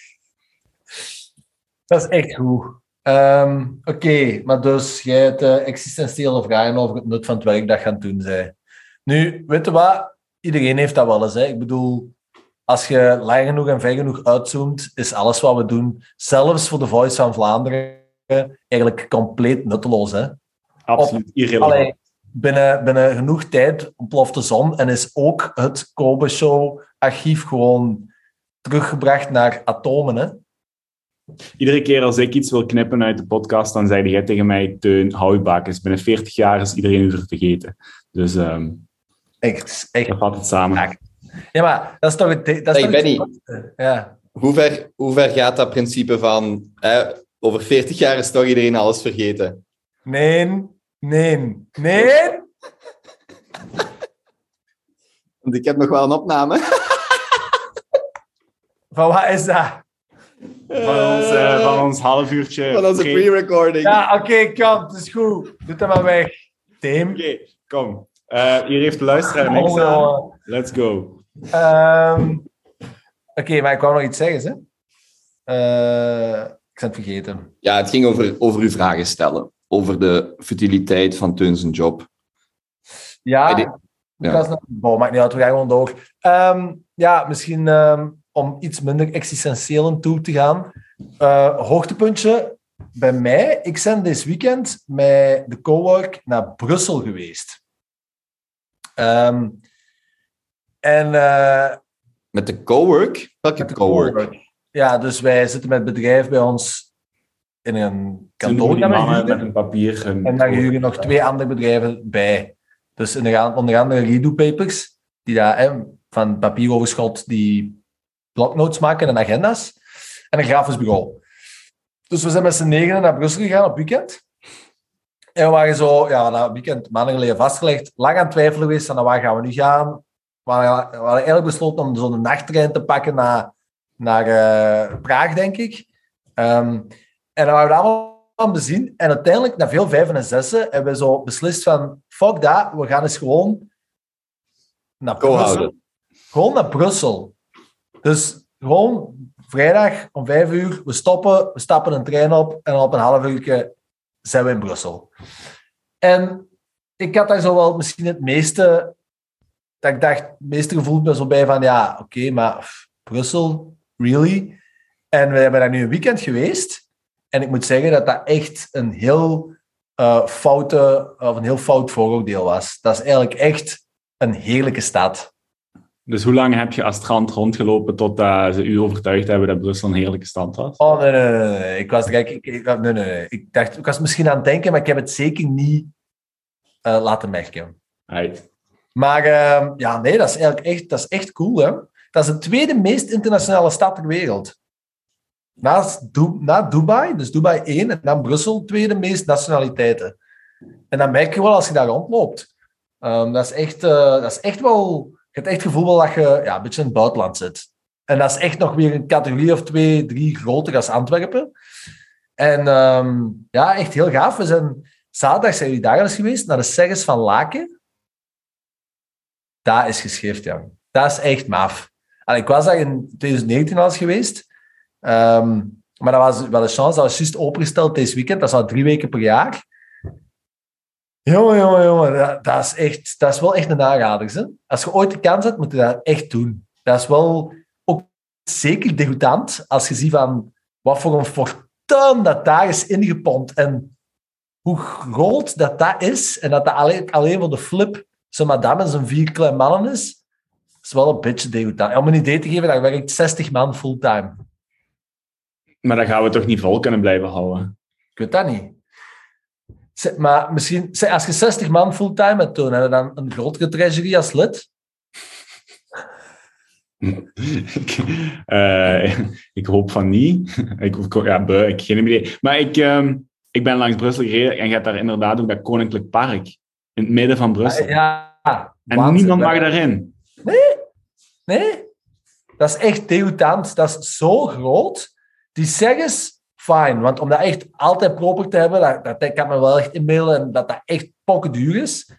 Dat is echt goed. Ehm, Oké, maar dus jij hebt eh, existentiële vragen over het nut van het werk dat je aan het doen zij. Nu, weet je wat? Iedereen heeft dat wel eens. Hè? Ik bedoel, als je lang genoeg en ver genoeg uitzoomt, is alles wat we doen, zelfs voor de Voice van Vlaanderen, eigenlijk compleet nutteloos. Hè? Absoluut irrelevant. Allee, binnen, binnen genoeg tijd ontploft de zon en is ook het Kobe Show archief gewoon teruggebracht naar atomen. Hè? Iedere keer als ik iets wil knippen uit de podcast, dan zei jij tegen mij, Teun, hou je bakens. Binnen 40 jaar is iedereen u er vergeten. Dus ehm Echt, echt. dat valt het samen. Ja. Maar dat is toch het... Dat is Hey, toch het- Benny. Ja. Hoe ver, hoe ver gaat dat principe van eh, over 40 jaar is toch iedereen alles vergeten? Nee, nee, nee. Want ik heb nog wel een opname. Van wat is dat? Van ons, eh, van ons half uurtje. Van onze pre- pre-recording. Ja, oké, kom, het is goed. Doe het maar weg. Tim. Oké, kom. Eh, hier heeft de luisteraar niks Oh, aan. Let's go. Ehm, Oké, maar ik wou nog iets zeggen, hè. Eh, ik ben het vergeten. Ja, het ging over, over uw vragen stellen. Over de futiliteit van Teun zijn job. Ja, ja. was nog... Bon, maakt niet uit, we gaan gewoon door. Ehm, ja, misschien ehm, om iets minder existentieel aan toe te gaan. Eh, hoogtepuntje bij mij. Ik ben dit weekend met de cowork naar Brussel geweest. Ehm, en... eh, Met de cowork? Welke met de cowork? cowork. Ja, dus wij zitten met het bedrijf bij ons in een kantoor mannen met een papier. En daar huren nog twee andere bedrijven bij. Dus onder andere- onder andere Redo Papers, die daar hè, van papieroverschot die bloknotes maken en agenda's. En een grafisch bureau. Dus we zijn met z'n negenen naar Brussel gegaan op weekend. En we waren zo, ja, dat weekend maanden geleden vastgelegd, lang aan het twijfelen geweest aan waar gaan we nu gaan. We hadden, we hadden eigenlijk besloten om zo'n nachttrein te pakken naar, naar eh, Praag, denk ik. Ehm, en dan waren we allemaal aan bezien. En uiteindelijk, na veel vijven en zessen, hebben we zo beslist van, fuck dat, we gaan eens gewoon naar Brussel. houden. Gewoon naar Brussel. Dus gewoon vrijdag om vijf uur, we stoppen, we stappen een trein op en op een half uur zijn we in Brussel. En ik had daar zo wel misschien het meeste, dat ik dacht, het meeste gevoel zo bij van, ja, oké, maar Brussel, really? En we hebben daar nu een weekend geweest. En ik moet zeggen dat dat echt een heel eh, foute, of een heel fout vooroordeel was. Dat is eigenlijk echt een heerlijke stad. Dus hoe lang heb je als strand rondgelopen totdat ze u overtuigd hebben dat Brussel een heerlijke stad was? Oh, nee, nee, nee. nee. Ik was. Ik, ik- nee, nee. Ik dacht... Ik was misschien aan het denken, maar ik heb het zeker niet eh, laten merken. Right. Maar ehm, ja, nee, dat is eigenlijk echt, dat is echt cool, hè. Dat is de tweede meest internationale stad ter wereld. Naast Du- na Dubai, dus Dubai 1, en dan Brussel, tweede meest nationaliteiten. En dan merk je wel als je daar rondloopt. Ehm, dat, is echt, eh, dat is echt wel... Je hebt echt het gevoel dat je ja, een beetje in het buitenland zit. En dat is echt nog weer een categorie of twee, drie groter als Antwerpen. En ehm, ja, echt heel gaaf. We zijn zaterdag zijn jullie daar eens geweest, naar de Serres van Laken. Dat is geschift, ja. Dat is echt maf. Allee, ik was daar in 2019 al eens geweest. Ehm, maar dat was wel een chance. Dat was juist opengesteld deze weekend. Dat is al drie weken per jaar. Jongen, jongen, jongen. Dat, dat is, echt, dat is wel echt een aanrader. Hè? Als je ooit de kans hebt, moet je dat echt doen. Dat is wel ook zeker degoutant als je ziet van wat voor een fortuin dat daar is ingepompt. En hoe groot dat dat is. En dat dat alleen, alleen voor de flip zijn madame en zijn vier kleine mannen is. is wel een beetje degoutant. Om een idee te geven, daar werkt 60 man fulltime. Maar dan gaan we toch niet vol kunnen blijven houden. Ik weet dat niet. Maar misschien, als je 60 man fulltime hebt doen, heb je dan een grotere treasury als lid? ik, eh, ik hoop van niet. ik, ja, buh, ik heb geen idee. Maar ik, ehm, ik ben langs Brussel gereden en je hebt daar inderdaad ook dat Koninklijk Park. In het midden van Brussel. Ja. en waanzin. niemand mag daarin. Nee, dat is echt degoutant. Dat is zo groot. Die Serres, fijn. Want om dat echt altijd proper te hebben, dat, dat, kan me wel echt inbeelden en dat dat echt pokken duur is.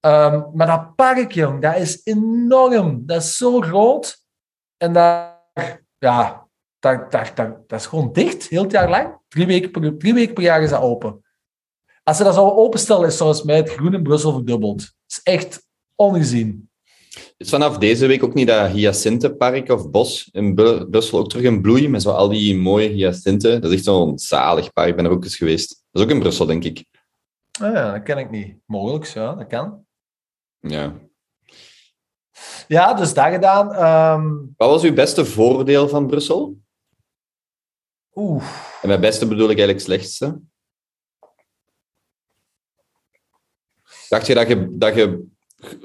Ehm, maar dat park, dat is enorm. Dat is zo groot. En daar, ja, dat, dat, dat, dat is gewoon dicht, heel het jaar lang. Drie weken, per, drie weken per jaar is dat open. Als ze dat zouden openstellen, is volgens mij het groen in Brussel verdubbeld. Dat is echt ongezien. Is vanaf deze week ook niet dat hyacintenpark of bos in Bru- Brussel ook terug in bloei, met zo al die mooie hyacinten? Dat is echt zo'n zalig park. Ik ben er ook eens geweest. Dat is ook in Brussel, denk ik. Ah ja, dat ken ik niet. Mogelijk, ja, dat kan. Ja. Ja, dus dat gedaan. Ehm, Wat was uw beste voordeel van Brussel? Oeh. En met beste bedoel ik eigenlijk slechtste. Dacht je dat je, dat je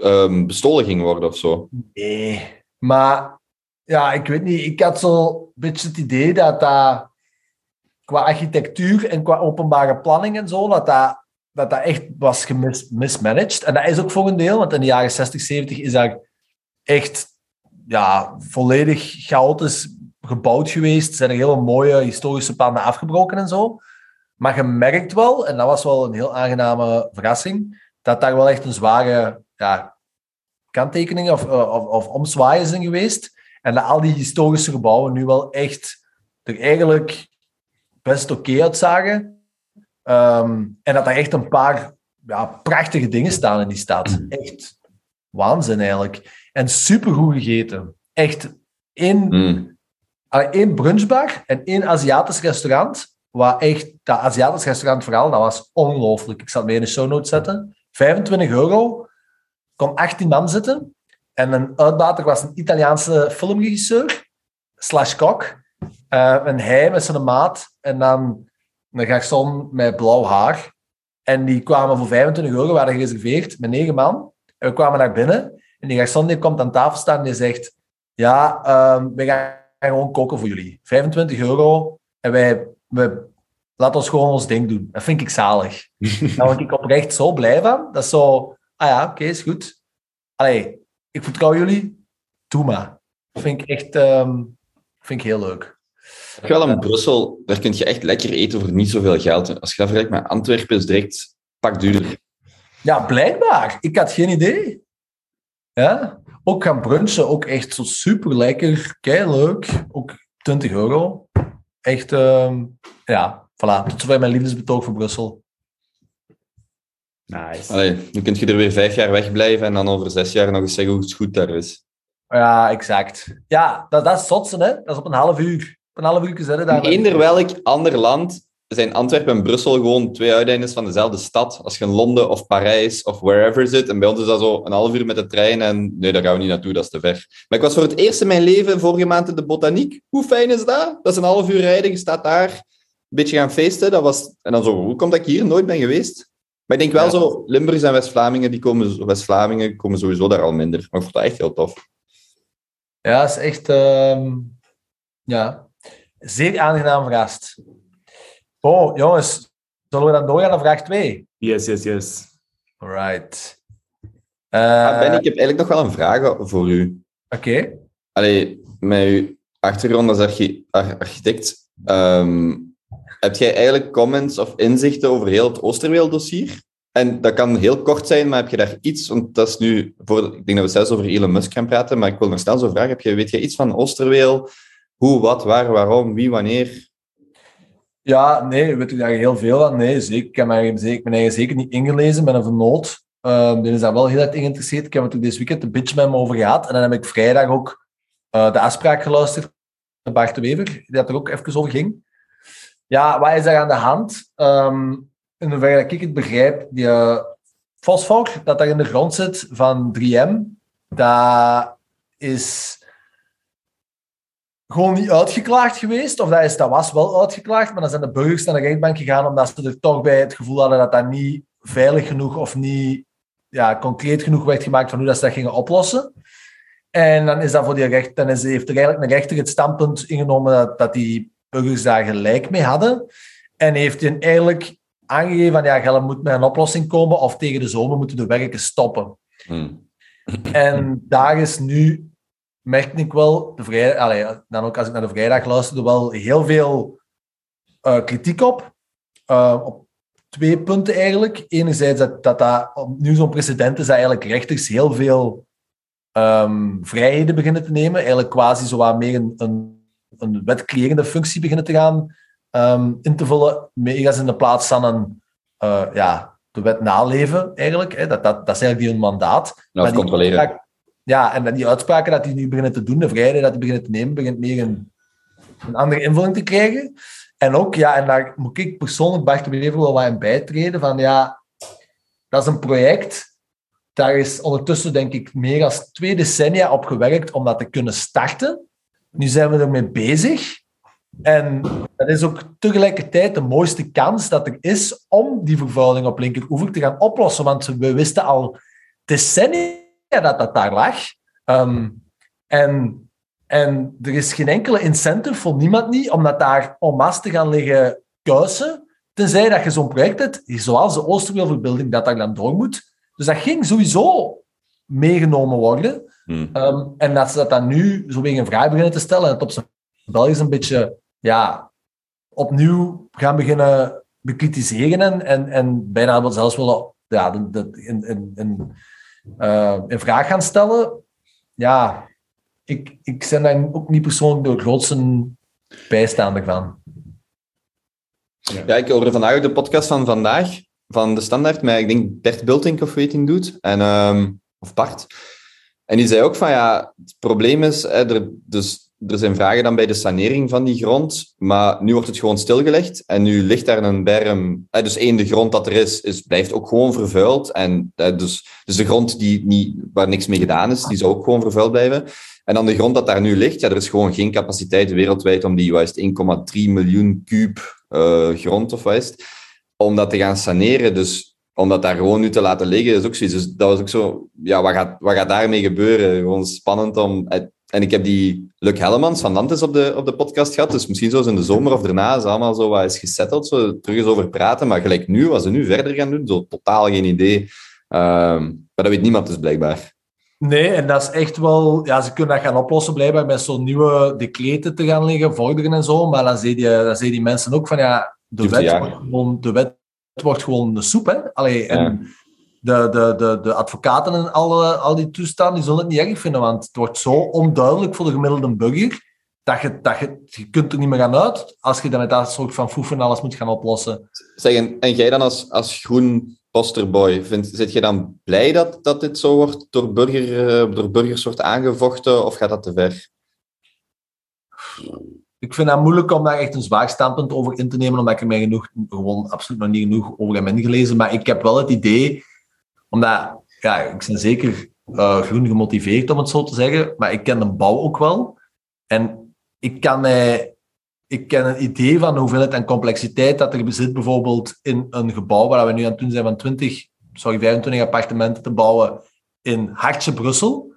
ehm, bestolen ging worden of zo? Nee. Maar ja, ik weet niet. Ik had zo een beetje het idee dat dat qua architectuur en qua openbare planning en zo, dat dat, dat, echt was gemismanaged. En dat is ook voor een deel, want in de jaren 60, 70 is dat echt ja, volledig chaotisch gebouwd geweest. Zijn er hele mooie historische panden afgebroken en zo. Maar je merkt wel, en dat was wel een heel aangename verrassing, dat daar wel echt een zware ja, kanttekening of, of, of omzwaaien zijn geweest. En dat al die historische gebouwen nu wel echt er eigenlijk best oké uitzagen. Ehm, en dat er echt een paar ja, prachtige dingen staan in die stad. Echt waanzin eigenlijk. En supergoed gegeten. Echt één, Mm. één brunchbar en één Aziatisch restaurant. Waar echt, dat Aziatisch restaurant vooral, dat was ongelooflijk. Ik zal het mee in de show notes zetten. 25 euro. Kon 18 man zitten. En een uitbater was een Italiaanse filmregisseur. Slash kok. Eh, en hij met zijn maat. En dan een garçon met blauw haar. En die kwamen voor 25 euro, waren gereserveerd met negen man. En we kwamen naar binnen. En die garçon die komt aan tafel staan en die zegt... Ja, ehm, we gaan gewoon koken voor jullie. 25 euro. En wij, we laten ons gewoon ons ding doen. Dat vind ik zalig. Daar word ik oprecht zo blij van. Dat is zo... Ah ja, oké, is goed. Allee, ik vertrouw jullie. Doe maar. Dat vind ik echt... ehm, vind ik heel leuk. Wel in Brussel, daar kun je echt lekker eten voor niet zoveel geld. Als je dat vergelijkt met Antwerpen, is direct pak duurder. Ja, blijkbaar. Ik had geen idee. Ja, ook gaan brunchen, ook echt zo super lekker, kei leuk. Ook 20 euro. Echt, ehm, ja, voilà. Tot zover mijn liefdesbetoog voor Brussel. Nice. Allee, nu kun je er weer vijf jaar wegblijven en dan over zes jaar nog eens zeggen hoe het goed daar is. Ja, exact. Ja, dat, dat is zotsen, hè. Dat is op een half uur. Op een half uur gezet, hè. In daar- eender welk ander land zijn Antwerpen en Brussel gewoon twee uiteindes van dezelfde stad. Als je in Londen of Parijs of wherever zit. En bij ons is dat zo een half uur met de trein. En nee, daar gaan we niet naartoe, dat is te ver. Maar ik was voor het eerst in mijn leven vorige maand in de botaniek. Hoe fijn is dat? Dat is een half uur rijden. Je staat daar een beetje gaan feesten. Dat was... En dan zo, hoe komt dat ik hier nooit ben geweest? Maar ik denk wel Ja. zo, Limburgers en West-Vlamingen, die komen, West-Vlamingen komen sowieso daar al minder. Maar ik vond dat echt heel tof. Ja, is echt... ehm, ja, zeer aangenaam verrast. Oh, jongens. Zullen we dan doorgaan naar vraag 2? Yes, yes, yes. Alright. Ah, ben, ik heb eigenlijk nog wel een vraag voor u. Oké. Allee, met uw achtergrond als archi- ar- architect, ehm, heb jij eigenlijk comments of inzichten over heel het Oosterweel-dossier? En dat kan heel kort zijn, maar heb je daar iets, want dat is nu, voor, ik denk dat we zelfs over Elon Musk gaan praten, maar ik wil nog snel zo vragen, heb je, weet jij iets van Oosterweel? Hoe, wat, waar, waarom, wie, wanneer? Ja, nee, weet ik daar heel veel van? Nee, zeker. Ik heb ik ben eigenlijk zeker niet ingelezen met een vernoot. Ehm die is daar wel heel erg in geïnteresseerd. Ik heb het deze weekend een beetje met me over gehad. En dan heb ik vrijdag ook eh, de afspraak geluisterd met Bart de Wever, die er ook even over ging. Ja, wat is daar aan de hand? Ehm in hoeverre dat ik het begrijp, die uh, fosfor dat daar in de grond zit van 3M, dat is gewoon niet uitgeklaagd geweest. Of dat, is, dat was wel uitgeklaagd, maar dan zijn de burgers naar de rechtbank gegaan omdat ze er toch bij het gevoel hadden dat dat niet veilig genoeg of niet ja, concreet genoeg werd gemaakt van hoe dat ze dat gingen oplossen. En dan, is dat voor die recht, dan is, heeft eigenlijk een rechter het standpunt ingenomen dat, dat die burgers daar gelijk mee hadden. En heeft hij eigenlijk aangegeven van ja, Gelle moet met een oplossing komen of tegen de zomer moeten de werken stoppen. Hm. En daar is nu, merk ik wel, de allee, dan ook als ik naar de vrijdag luisterde, wel heel veel eh, kritiek op. Eh, op twee punten eigenlijk. Enerzijds dat dat, dat nu zo'n precedent is dat eigenlijk rechters heel veel ehm, vrijheden beginnen te nemen. Eigenlijk quasi zo wat meer een, een, een wetcreërende functie beginnen te gaan ehm, in te vullen. In de plaats van een, eh, ja, de wet naleven eigenlijk. Hè. Dat, dat, dat is eigenlijk die hun mandaat. Nou, die controleren. uitspraak- ja, en die uitspraken dat die nu beginnen te doen, de vrijheid dat die beginnen te nemen, begint meer een, een andere invulling te krijgen. En ook, ja, en daar moet ik persoonlijk Bart de Wever wel wat in bijtreden, van ja, dat is een project, daar is ondertussen denk ik meer dan twee decennia op gewerkt om dat te kunnen starten. Nu zijn we ermee bezig. En dat is ook tegelijkertijd de mooiste kans dat er is om die vervuiling op linkeroever te gaan oplossen. Want we wisten al decennia dat dat daar lag. Ehm, en, en er is geen enkele incentive voor niemand niet om dat daar en masse te gaan liggen kuisen. Tenzij dat je zo'n project hebt, zoals de Oosterweelverbeelding, dat daar dan door moet. Dus dat ging sowieso meegenomen worden. Hmm. Ehm, en dat ze dat dan nu zo weer een vraag beginnen te stellen en het op zijn Belgisch een beetje ja, opnieuw gaan beginnen bekritiseren en, en, en bijna wel zelfs willen ja, de, de, in, in, in, eh, in vraag gaan stellen. Ja, ik, ik ben daar ook niet persoonlijk de grootste bijstaander van. Ja, ik hoorde vandaag de podcast van vandaag, van de Standaard, met, ik denk Bert Bultink of weet hij doet, en, ehm, of Bart. En die zei ook van, ja, het probleem is, er, dus, er zijn vragen dan bij de sanering van die grond, maar nu wordt het gewoon stilgelegd en nu ligt daar een berm. Hè, dus één, de grond dat er is, is blijft ook gewoon vervuild. En, hè, dus, dus de grond die niet, waar niks mee gedaan is, die zou ook gewoon vervuild blijven. En dan de grond dat daar nu ligt, ja, er is gewoon geen capaciteit wereldwijd om die, het, 1,3 miljoen kuub eh, grond of wat om dat te gaan saneren. Dus om dat daar gewoon nu te laten liggen, is ook zoiets. Dus dat was ook zo, ja, wat gaat, wat gaat daarmee gebeuren? Gewoon spannend om... En ik heb die Luc Hellemans van Nantes op de, op de podcast gehad, dus misschien zoals in de zomer of daarna is allemaal zo wat is gesetteld, zo terug eens over praten. Maar gelijk nu, wat ze nu verder gaan doen, zo totaal geen idee. Ehm, maar dat weet niemand dus blijkbaar. Nee, en dat is echt wel... Ja, ze kunnen dat gaan oplossen blijkbaar met zo'n nieuwe decreten te gaan liggen, vorderen en zo. Maar dan zie je, dan zie je die mensen ook van, ja, de wet, wordt gewoon, de wet wordt gewoon de soep, hè. Allee, en de, de, de, de advocaten en alle, al die toestanden, die zullen het niet erg vinden, want het wordt zo onduidelijk voor de gemiddelde burger, dat je, dat je, je kunt er niet meer aan uit als je dan met dat soort van foefen alles moet gaan oplossen. Zeg, en, en jij dan als, als groen posterboy, vind, zit je dan blij dat, dat dit zo wordt door, burger, eh, door burgers wordt aangevochten, of gaat dat te ver? Ik vind het moeilijk om daar echt een zwaar standpunt over in te nemen, omdat ik er mij genoeg, gewoon absoluut nog niet genoeg over heb ingelezen. Maar ik heb wel het idee, omdat, ja, ik ben zeker eh, groen gemotiveerd om het zo te zeggen, maar ik ken de bouw ook wel. En ik kan mij, ik ken een idee van hoeveelheid en complexiteit dat er bezit bijvoorbeeld in een gebouw waar we nu aan het doen zijn van 20, sorry, 25 appartementen te bouwen in Hartje, Brussel.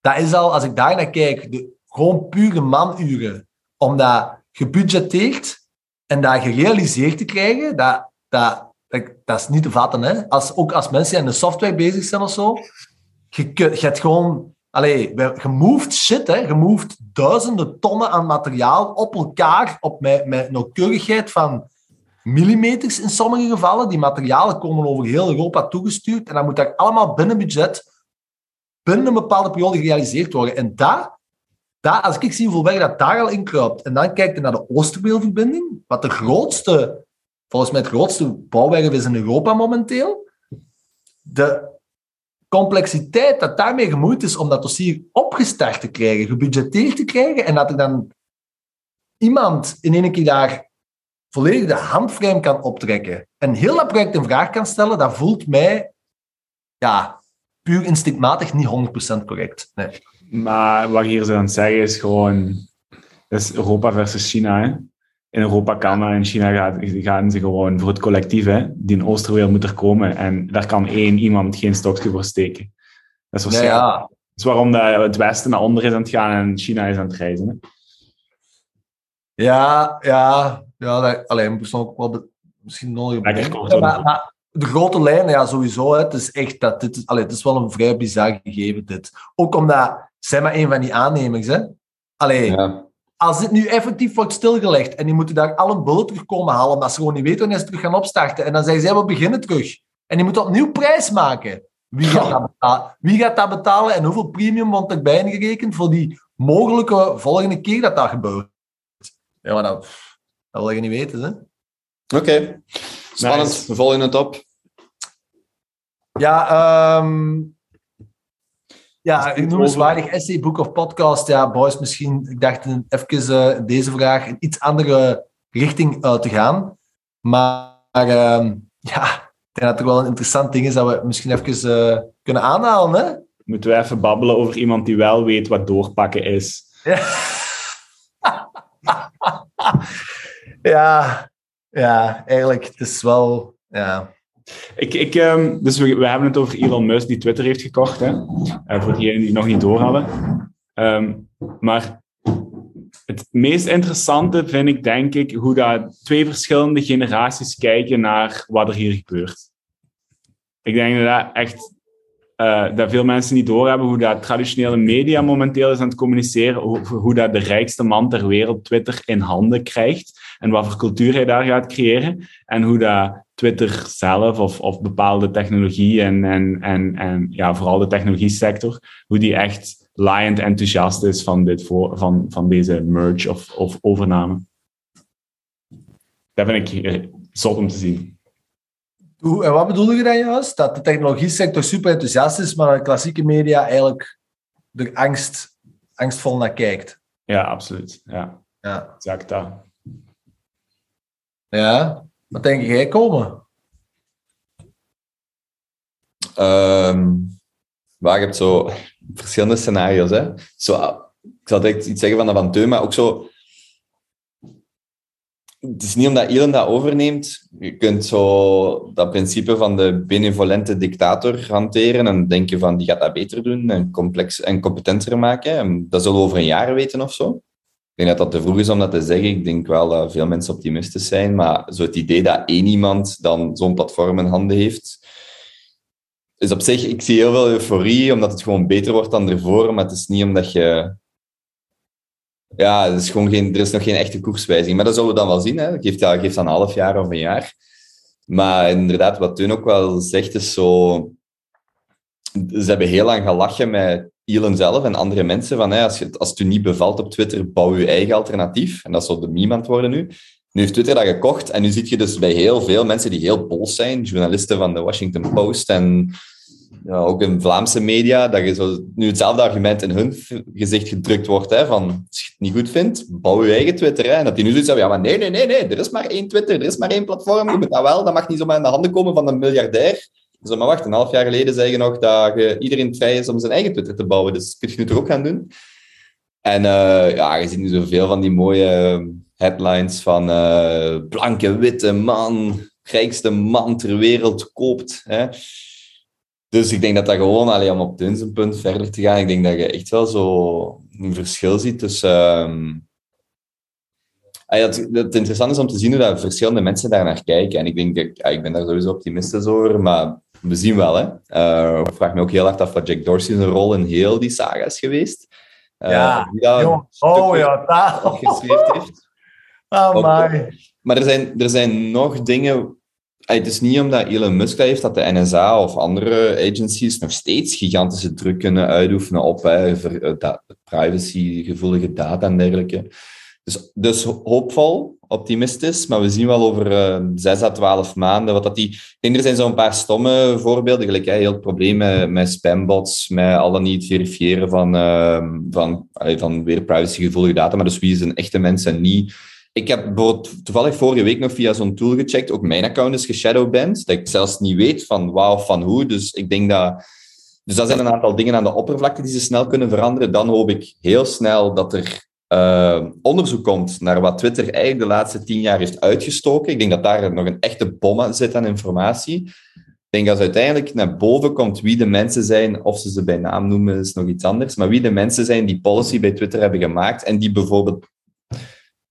Dat is al, als ik daar naar kijk, de, gewoon pure manuren om dat gebudgeteerd en dat gerealiseerd te krijgen, dat, dat, dat, dat is niet te vatten. Hè? Als, ook als mensen aan de software bezig zijn of zo, je, je hebt gewoon... Allee, we- je moved shit, hè. Je moved duizenden tonnen aan materiaal op elkaar, op, met, met nauwkeurigheid van millimeters in sommige gevallen. Die materialen komen over heel Europa toegestuurd en dan moet dat allemaal binnen budget, binnen een bepaalde periode gerealiseerd worden. En dat daar, als ik zie hoeveel werk dat daar al in en dan kijk je naar de Oosterbeelverbinding, wat de grootste, volgens mij het grootste bouwwerk is in Europa momenteel, de complexiteit dat daarmee gemoeid is om dat dossier opgestart te krijgen, gebudgeteerd te krijgen, en dat er dan iemand in één keer daar volledig de handframe kan optrekken en heel dat project in vraag kan stellen, dat voelt mij ja, puur instinctmatig niet 100% correct. Nee. Maar wat je hier zo aan het zeggen is gewoon... Dat is Europa versus China, hè. In Europa kan dat, in China gaat, gaan ze gewoon voor het collectief, hè. Die Oosterwereld moet er komen. En daar kan één iemand geen stokje voor steken. Dat is, Ja, waarschijnlijk- ja. dat is waarom dat het Westen naar onder is aan het gaan en China is aan het reizen. Hè. Ja, ja, ja dat, alleen persoonlijk ook wel misschien. Lekker kort, hoor. maar, maar de grote lijnen, ja, sowieso. Hè, het is echt dat dit is, allee, het is wel een vrij bizar gegeven, dit. Ook omdat zij maar een van die aannemers, hè. Allee, Ja. als dit nu effectief wordt stilgelegd en die moeten daar al een bullet terug komen halen, omdat ze gewoon niet weten wanneer ze terug gaan opstarten. En dan zeggen zij, we beginnen terug. En die moeten opnieuw prijs maken. Wie gaat, dat betalen? Wie gaat dat betalen en hoeveel premium wordt erbij ingerekend voor die mogelijke volgende keer dat dat gebeurt? Ja, maar dat, dat wil je niet weten, hè? Oké. Spannend. Nice. We volgen het op. Ja, ehm ja, ik noem eens waardig essay, boek of podcast. Ja, boys, misschien, ik dacht een- even eh, deze vraag in iets andere richting uit te gaan. Maar ehm, ja, ik denk dat het wel een interessant ding is dat we misschien even eh, kunnen aanhalen, hè? Moeten we even babbelen over iemand die wel weet wat doorpakken is. Ja. Ja, ja, eigenlijk, het is wel... Ja. Ik, ik, ehm, dus we, hebben het over Elon Musk die Twitter heeft gekocht. Hè? Eh, voor diegenen die het nog niet door hadden. Ehm, maar het meest interessante vind ik, denk ik, hoe dat twee verschillende generaties kijken naar wat er hier gebeurt. Ik denk dat dat echt eh, dat veel mensen niet doorhebben hoe dat traditionele media momenteel is aan het communiceren over hoe dat de rijkste man ter wereld Twitter in handen krijgt en wat voor cultuur hij daar gaat creëren en hoe dat Twitter zelf of, of bepaalde technologie en, en, en, en ja, vooral de technologie sector, hoe die echt laaiend enthousiast is van, dit voor, van, van deze merge of, of overname. Dat vind ik eh, zot om te zien. Hoe, en wat bedoel je dan juist? Dat de technologie sector super enthousiast is, maar de klassieke media eigenlijk er angst, angstvol naar kijkt. Ja, absoluut. Ja, Ja. exact dat. Ja. Wat denk jij komen? Ehm waar je hebt zo verschillende scenario's. Hè? Zo, ah, ik zal direct iets zeggen van de Van Teun, maar ook zo... Het is niet omdat Elon dat overneemt. Je kunt zo dat principe van de benevolente dictator hanteren en denken van die gaat dat beter doen en, complex, en competenter maken. En dat zullen we over een jaar weten of zo. Denk dat dat te vroeg is om dat te zeggen. Ik denk wel dat veel mensen optimistisch zijn, maar zo het idee dat één iemand dan zo'n platform in handen heeft, is op zich, ik zie heel veel euforie, omdat het gewoon beter wordt dan ervoor, maar het is niet omdat je... Ja, er is, gewoon geen, er is nog geen echte koerswijziging. Maar dat zullen we dan wel zien. Hè. Geeft dan een half jaar of een jaar. Maar inderdaad, wat Teun ook wel zegt, is zo... Ze hebben heel lang gelachen met Elon zelf en andere mensen van hè, als, je, als het u niet bevalt op Twitter, bouw je eigen alternatief. En dat zo de meme worden nu. Nu heeft Twitter dat gekocht en nu zie je dus bij heel veel mensen die heel boos zijn, journalisten van de Washington Post en ook in Vlaamse media, dat je zo, nu hetzelfde argument in hun gezicht gedrukt wordt, hè, van als je het niet goed vindt, bouw je eigen Twitter. Hè, en dat die nu zoiets hebben, ja, maar nee, nee, nee, nee, er is maar één Twitter, er is maar één platform, je moet dat wel, dat mag niet zomaar in de handen komen van een miljardair. Dus maar wacht, een half jaar geleden zei je nog dat je, iedereen vrij is om zijn eigen Twitter te bouwen, dus kun je nu toch ook gaan doen. En uh, ja, je ziet nu zoveel van die mooie headlines van uh, blanke, witte man, rijkste man ter wereld koopt. Hè. Dus ik denk dat dat gewoon, allee, om op zijn punt verder te gaan, ik denk dat je echt wel zo een verschil ziet tussen... Um, het, het interessant is om te zien hoe dat verschillende mensen daar naar kijken. En ik denk, ja, ik ben daar sowieso optimistisch over, maar we zien wel. Hè. Uh, ik vraag me ook heel hard af wat Jack Dorsey zijn rol in heel die saga is geweest. Uh, ja, ja oh ja, dat geschreven heeft. Oh my. Maar er zijn, er zijn nog dingen het is niet omdat Elon Musk dat heeft dat de NSA of andere agencies nog steeds gigantische druk kunnen uitoefenen op hè, privacygevoelige data en dergelijke. Dus, dus hoopvol, optimistisch, maar we zien wel over uh, 6 à 12 maanden wat dat die... Ik denk, er zijn zo'n paar stomme voorbeelden, gelijk hè, heel het probleem met, spambots, met al dan niet verifiëren van, uh, van, uh, van weer privacygevoelige data, maar dus wie zijn echte mensen niet ik heb bijvoorbeeld toevallig vorige week nog via zo'n tool gecheckt. Ook mijn account is geshadowband. Dat ik zelfs niet weet van waar of van hoe. Dus ik denk dat... Dus dat zijn een aantal dingen aan de oppervlakte die ze snel kunnen veranderen. Dan hoop ik heel snel dat er uh, onderzoek komt naar wat Twitter eigenlijk de laatste tien jaar heeft uitgestoken. Ik denk dat daar nog een echte bom zit aan informatie. Ik denk als uiteindelijk naar boven komt wie de mensen zijn, of ze ze bij naam noemen, is nog iets anders. Maar wie de mensen zijn die policy bij Twitter hebben gemaakt en die bijvoorbeeld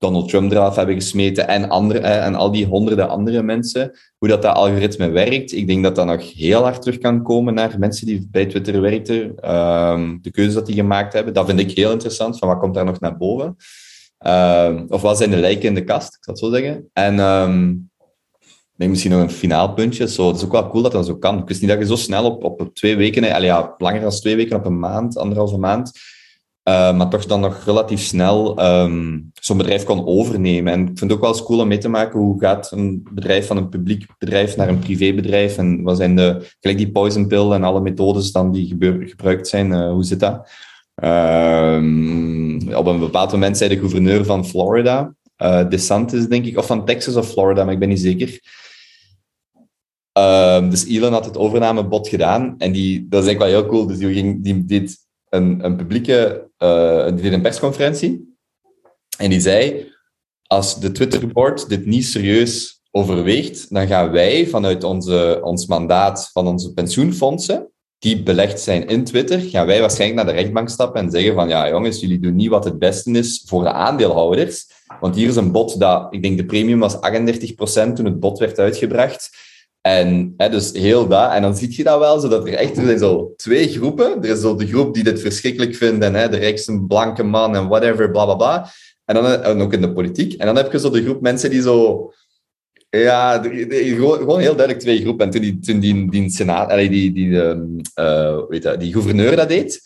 Donald Trump eraf hebben gesmeten en, andere, en al die honderden andere mensen. Hoe dat, dat algoritme werkt, ik denk dat dat nog heel hard terug kan komen naar mensen die bij Twitter werkten. Um, de keuzes dat die gemaakt hebben, dat vind ik heel interessant. Van wat komt daar nog naar boven? Um, of wat zijn de lijken in de kast, ik zal het zo zeggen. En um, denk misschien nog een finaal puntje. Zo, het is ook wel cool dat dat zo kan. Ik wist niet dat je zo snel op, op twee weken, allee, ja, langer dan twee weken op een maand, anderhalve maand, uh, maar toch dan nog relatief snel um, zo'n bedrijf kon overnemen. En ik vind het ook wel eens cool om mee te maken hoe gaat een bedrijf van een publiek bedrijf naar een privébedrijf en wat zijn de, gelijk die poison pill en alle methodes dan die gebruikt zijn, uh, hoe zit dat? Um, op een bepaald moment zei de gouverneur van Florida, uh, DeSantis denk ik, of van Texas of Florida, maar ik ben niet zeker. Uh, dus Elon had het overnamebod gedaan en die, dat is eigenlijk wel heel cool. Dus die, ging, die deed een, een publieke uh, die deed een persconferentie en die zei: als de Twitterboard dit niet serieus overweegt, dan gaan wij vanuit onze, ons mandaat van onze pensioenfondsen, die belegd zijn in Twitter, gaan wij waarschijnlijk naar de rechtbank stappen en zeggen van ja jongens, jullie doen niet wat het beste is voor de aandeelhouders. Want hier is een bod dat, ik denk de premium was 38% toen het bod werd uitgebracht. En dus heel dat. En dan zie je dat wel, zodat er echt zo twee groepen. Er is zo de groep die dit verschrikkelijk vindt en hè, de rijkste blanke man en whatever, bla bla bla. En dan en ook in de politiek. En dan heb je zo de groep mensen die zo... Ja, gewoon, heel duidelijk twee groepen. En toen die, toen die, die, senaat, allee, die, die, ehm, eh, weet die gouverneur dat deed,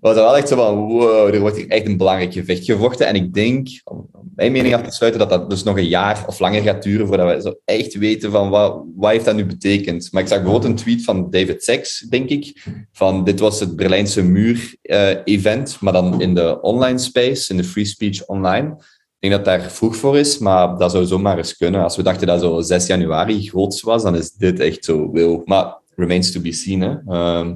was dat wel echt zo van, wow, er wordt hier echt een belangrijk gevecht gevochten. En ik denk, om mijn mening af te sluiten, dat dat dus nog een jaar of langer gaat duren voordat we zo echt weten van wat, wat heeft dat nu betekend. Maar ik zag bijvoorbeeld een tweet van David Sachs, denk ik, van dit was het Berlijnse muur-event, maar dan in de online space, in de free speech online. Ik denk dat daar vroeg voor is, maar dat zou zomaar eens kunnen. Als we dachten dat zo 6 januari groots was, dan is dit echt zo wil. Maar remains to be seen. Hè. Ehm,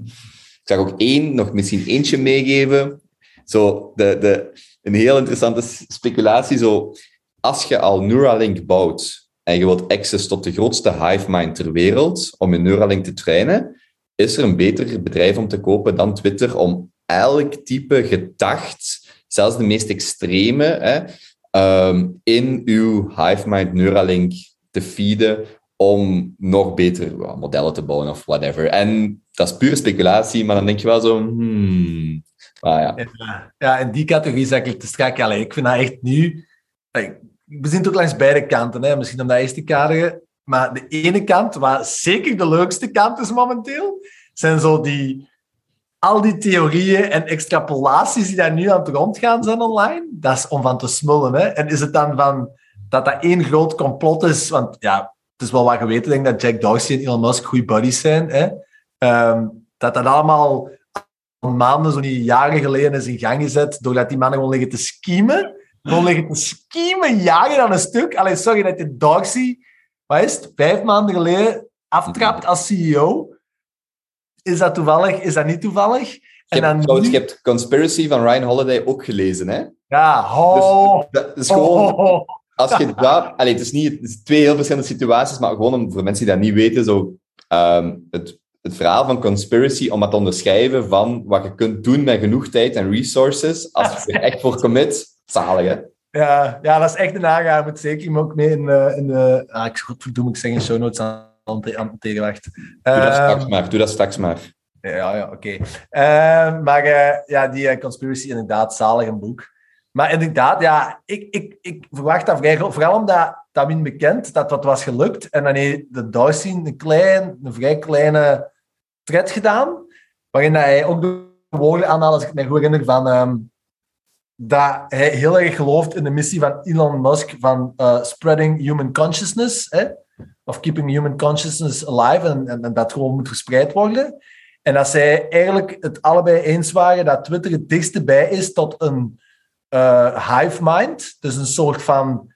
ik zag ook één, nog misschien eentje meegeven. Zo, de, de, een heel interessante speculatie. Zo, als je al Neuralink bouwt en je wilt access tot de grootste hive mind ter wereld om je Neuralink te trainen, is er een beter bedrijf om te kopen dan Twitter om elk type gedacht, zelfs de meest extreme, ehm, in uw hive mind Neuralink te feeden om nog beter modellen te bouwen of whatever. En dat is pure speculatie, maar dan denk je wel zo, hmm, ah ja. Ja, in die categorie zeg ik te strak. Allee, ik vind dat echt nu... We zien het ook langs beide kanten. Hè. Misschien om dat eerst te kaderen. Maar de ene kant, waar zeker de leukste kant is momenteel, zijn zo die... Al die theorieën en extrapolaties die daar nu aan het rondgaan zijn online, dat is om van te smullen. Hè. En is het dan van dat dat één groot complot is? Want ja, het is wel wat geweten, denk dat Jack Dorsey en Elon Musk goede buddies zijn. Hè. Ehm, dat dat allemaal al maanden, zo niet jaren geleden, is in gang gezet, doordat die mannen gewoon liggen te schemen. Gewoon liggen te schemen, jaren aan een stuk. Allee, sorry dat je Dorsey, wat is het, vijf maanden geleden aftrapt als CEO. Is dat toevallig? Is dat niet toevallig? Je En dan trouwens, je hebt Conspiracy van Ryan Holiday ook gelezen, hè? Ja, ho, Dat is gewoon... ho, ho. Als je dat... Allee, het is niet... Het is twee heel verschillende situaties, maar gewoon om, voor mensen die dat niet weten, zo... ehm, het, het verhaal van conspiracy, om het te onderschrijven van wat je kunt doen met genoeg tijd en resources, als je er echt voor commit, zalig, hè? Ja, ja, dat is echt een aangaar. Moet zeker hem ook mee in, eh, in de... Ah, ik godverdomme, ik zeg in show notes aan, aan tegenwacht. Doe dat Ehm, straks maar. Doe dat straks maar. Ja, ja, oké. Eh, maar eh, ja, die eh, conspiracy, inderdaad, zalig een boek. Maar inderdaad, ja, ik, ik, ik verwacht dat vrij. Vooral omdat dat min bekend dat wat was gelukt. En dan heeft de Dorsey een, klein, vrij kleine thread gedaan, waarin dat hij ook de woorden aanhaalt, als ik me goed herinner, van ehm, dat hij heel erg gelooft in de missie van Elon Musk van eh, spreading human consciousness, of keeping human consciousness alive, en, en, en dat gewoon moet verspreid worden. En dat zij eigenlijk het allebei eens waren dat Twitter het dichtste bij is tot een eh, hive mind. Dus een soort van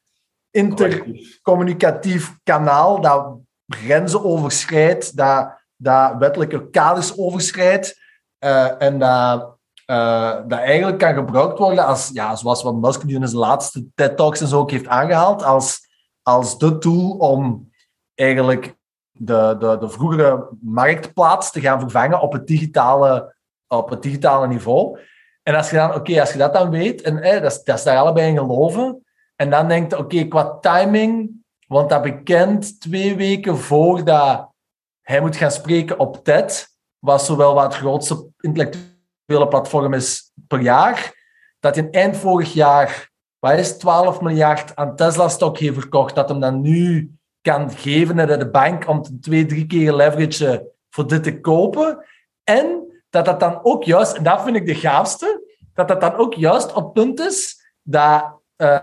intercommunicatief kanaal dat grenzen overschrijdt, dat, dat wettelijke kaders overschrijdt eh, en dat, eh, dat eigenlijk kan gebruikt worden als, ja, zoals wat Musk nu in zijn laatste TED-talks en zo ook heeft aangehaald, als, als de tool om eigenlijk de, de, de vroegere marktplaats te gaan vervangen op het digitale, op het digitale niveau. En als je dan, oké, als je dat dan weet, en dat, is, dat is daar allebei in geloven, en dan denkt, oké, qua timing, want dat bekend twee weken voordat hij moet gaan spreken op TED, wat zowel wat het grootste intellectuele platform is per jaar, dat hij eind vorig jaar, het, 12 miljard aan Tesla-stok heeft verkocht, dat hem dan nu kan geven naar de bank om twee, drie keer leveragen voor dit te kopen. En dat dat dan ook juist, en dat vind ik de gaafste, dat dat dan ook juist op punt is dat eh,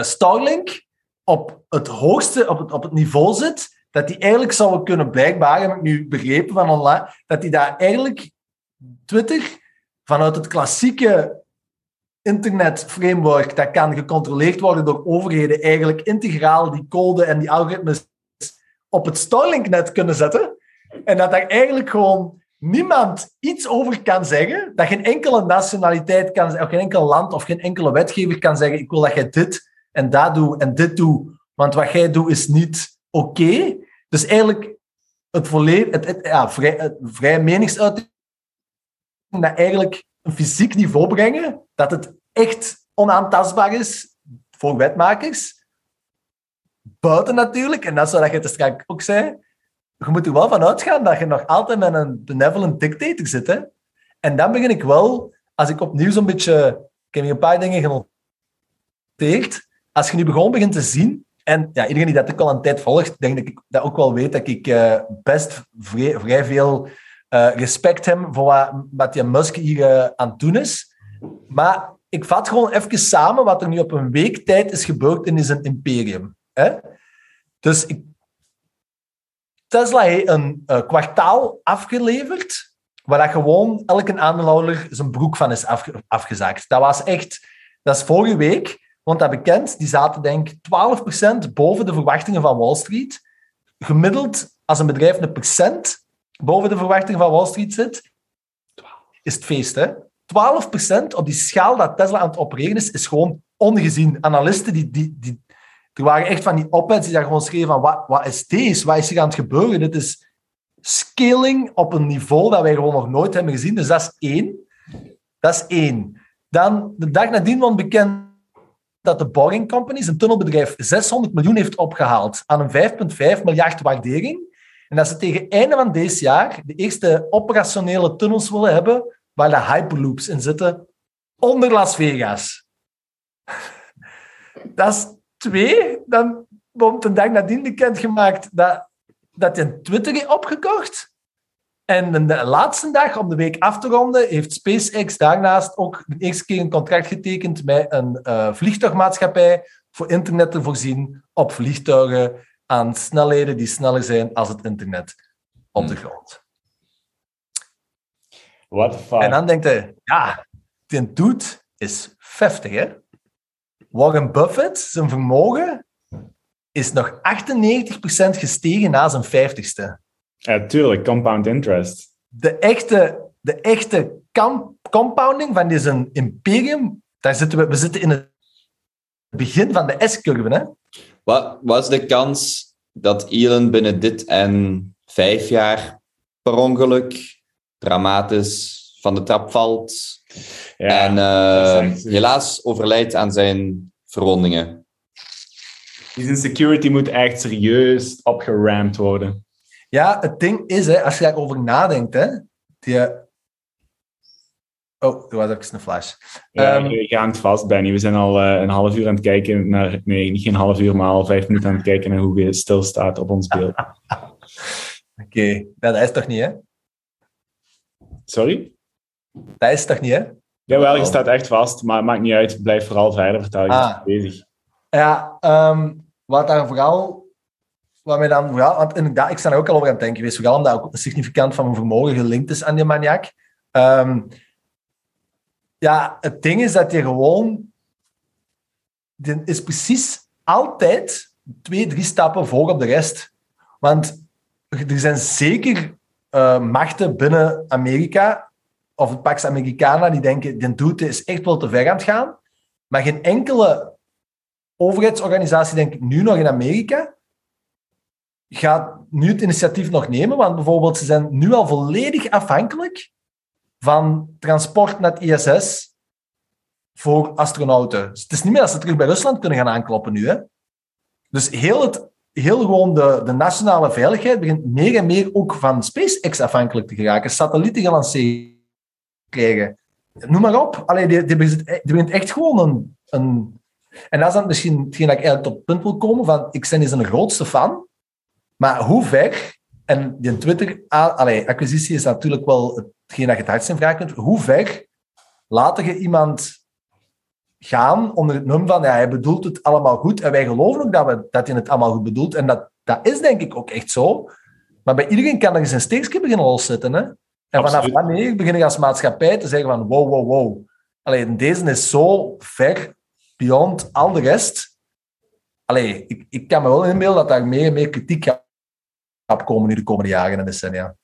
Starlink op het hoogste, op het, op het niveau zit, dat die eigenlijk zouden kunnen, blijkbaar, heb ik nu begrepen van online, dat die daar eigenlijk Twitter vanuit het klassieke internetframework, dat kan gecontroleerd worden door overheden, eigenlijk integraal die code en die algoritmes op het Starlink-net kunnen zetten. En dat daar eigenlijk gewoon niemand iets over kan zeggen, dat geen enkele nationaliteit kan of geen enkel land of geen enkele wetgever kan zeggen, ik wil dat jij dit en dat doet en dit doet, want wat jij doet is niet oké. Dus eigenlijk het volledig, het, ja, vrij, het vrije meningsuiting, dat eigenlijk een fysiek niveau brengen, dat het echt onaantastbaar is voor wetmakers. Buiten natuurlijk, en dat is wat je te straks ook zei, je moet er wel van uitgaan dat je nog altijd met een benevolent dictator zit. Hè? En dan begin ik wel, als ik opnieuw zo'n beetje... Ik heb hier een paar dingen genoteerd. Als je nu begon begint te zien, en ja, iedereen die dat al een tijd volgt, denk ik dat ook wel weet, dat ik eh, best vrij, veel eh, respect heb voor wat, die Musk hier eh, aan het doen is. Maar ik vat gewoon even samen wat er nu op een week tijd is gebeurd in zijn imperium. Hè? Dus ik, Tesla heeft een uh, kwartaal afgeleverd, waar dat gewoon elke aandeelhouder zijn broek van is afge afgezaakt. Dat was echt... Dat is vorige week, want dat bekend, die zaten denk ik 12% boven de verwachtingen van Wall Street. Gemiddeld, als een bedrijf een procent boven de verwachtingen van Wall Street zit, is het feest, hè? 12% op die schaal dat Tesla aan het opereren is, is gewoon ongezien. Analisten die, die, die, er waren echt van die op-eds die gewoon schreven van wat, wat is deze? Wat is hier aan het gebeuren? Dit is scaling op een niveau dat wij gewoon nog nooit hebben gezien. Dus dat is één. Dat is één. Dan, de dag nadien was bekend dat de Boring Company, een tunnelbedrijf, 600 miljoen heeft opgehaald aan een 5,5 miljard waardering. En dat ze tegen einde van dit jaar de eerste operationele tunnels willen hebben waar de Hyperloops in zitten, onder Las Vegas. Dat is twee. Dan wordt een dag nadien bekendgemaakt dat, dat hij Twitter heeft opgekocht. En de laatste dag, om de week af te ronden, heeft SpaceX daarnaast ook de eerste keer een contract getekend met een uh, vliegtuigmaatschappij voor internet te voorzien op vliegtuigen aan snelheden die sneller zijn als het internet op de grond. What the fuck? En dan denkt hij, ja, die doet is 50, hè? Warren Buffett, zijn vermogen, is nog 98% gestegen na zijn 50ste. Ja, tuurlijk, compound interest. De echte, de echte compounding van deze imperium, daar zitten we, we zitten in het begin van de S-curve. Hè? Wat was de kans dat Elon binnen dit en vijf jaar per ongeluk dramatisch van de trap valt Ja, en eh, zo. helaas overlijdt aan zijn verwondingen? Die zijn security moet echt serieus opgeramd worden. Ja, het ding is, hè, als je daarover nadenkt, hè, die... Oh, er was even een flash. Ja, Ehm, je gaat vast, Benny. We zijn al eh, een half uur aan het kijken naar... Nee, niet geen half uur, maar al vijf minuten aan het kijken naar hoe je stilstaat op ons beeld. Oké, ja, dat is toch niet, hè? Sorry? Dat is toch niet, hè? Jawel, je staat echt vast, maar het maakt niet uit. Blijf vooral verder vertellen. Je Ah. bezig. Ja, ehm, wat daar vooral... Wat mij dan vooral... Want inderdaad, ik sta er ook al over aan het denken geweest, vooral omdat ook significant van mijn vermogen gelinkt is aan die maniak. Ehm, ja, het ding is dat je gewoon... Die is precies altijd twee, drie stappen voor op de rest. Want er zijn zeker eh, machten binnen Amerika, of het Pax Americana, die denken, die doet is echt wel te ver aan het gaan. Maar geen enkele overheidsorganisatie, denk ik nu nog in Amerika, gaat nu het initiatief nog nemen. Want bijvoorbeeld, ze zijn nu al volledig afhankelijk van transport naar het ISS voor astronauten. Dus het is niet meer dat ze terug bij Rusland kunnen gaan aankloppen nu. Hè? Dus heel, het, heel gewoon de, de nationale veiligheid begint meer en meer ook van SpaceX afhankelijk te geraken. Satellieten gelanceerd Noem maar op. Allee, die, die, begint echt gewoon een, een... En dat is dan misschien hetgeen dat ik eigenlijk tot punt wil komen van ik ben eens een grootste fan, maar hoe ver... En die Twitter-acquisitie is natuurlijk wel hetgeen dat je het hardst in vraag kunt. Hoe ver laat je iemand gaan onder het nummer van ja, hij bedoelt het allemaal goed en wij geloven ook dat, we, dat hij het allemaal goed bedoelt. En dat, dat is denk ik ook echt zo. Maar bij iedereen kan er zijn steekje beginnen loszetten. Hè? En vanaf Absoluut. wanneer begin je als maatschappij te zeggen van wow, wow, wow. Alleen deze is zo ver beyond al de rest. Allee, ik, ik kan me wel inbeelden dat daar meer en meer kritiek gaat opkomen nu de komende jaren en decennia.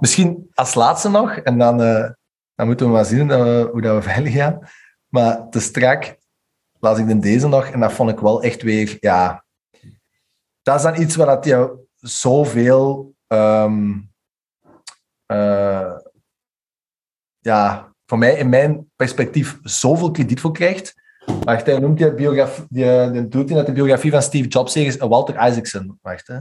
misschien als laatste nog, en dan, eh, dan moeten we maar zien eh, hoe dat we veilig gaan. Maar te strak las ik dan deze nog en dat vond ik wel echt weer, ja... Dat is dan iets waar dat je zoveel... ehm eh, ja, voor mij, in mijn perspectief, zoveel krediet voor krijgt. Wacht, hij noemt die biografie, die, die doet hij uit de biografie van Steve Jobs, is Walter Isaacson. Wacht, hè.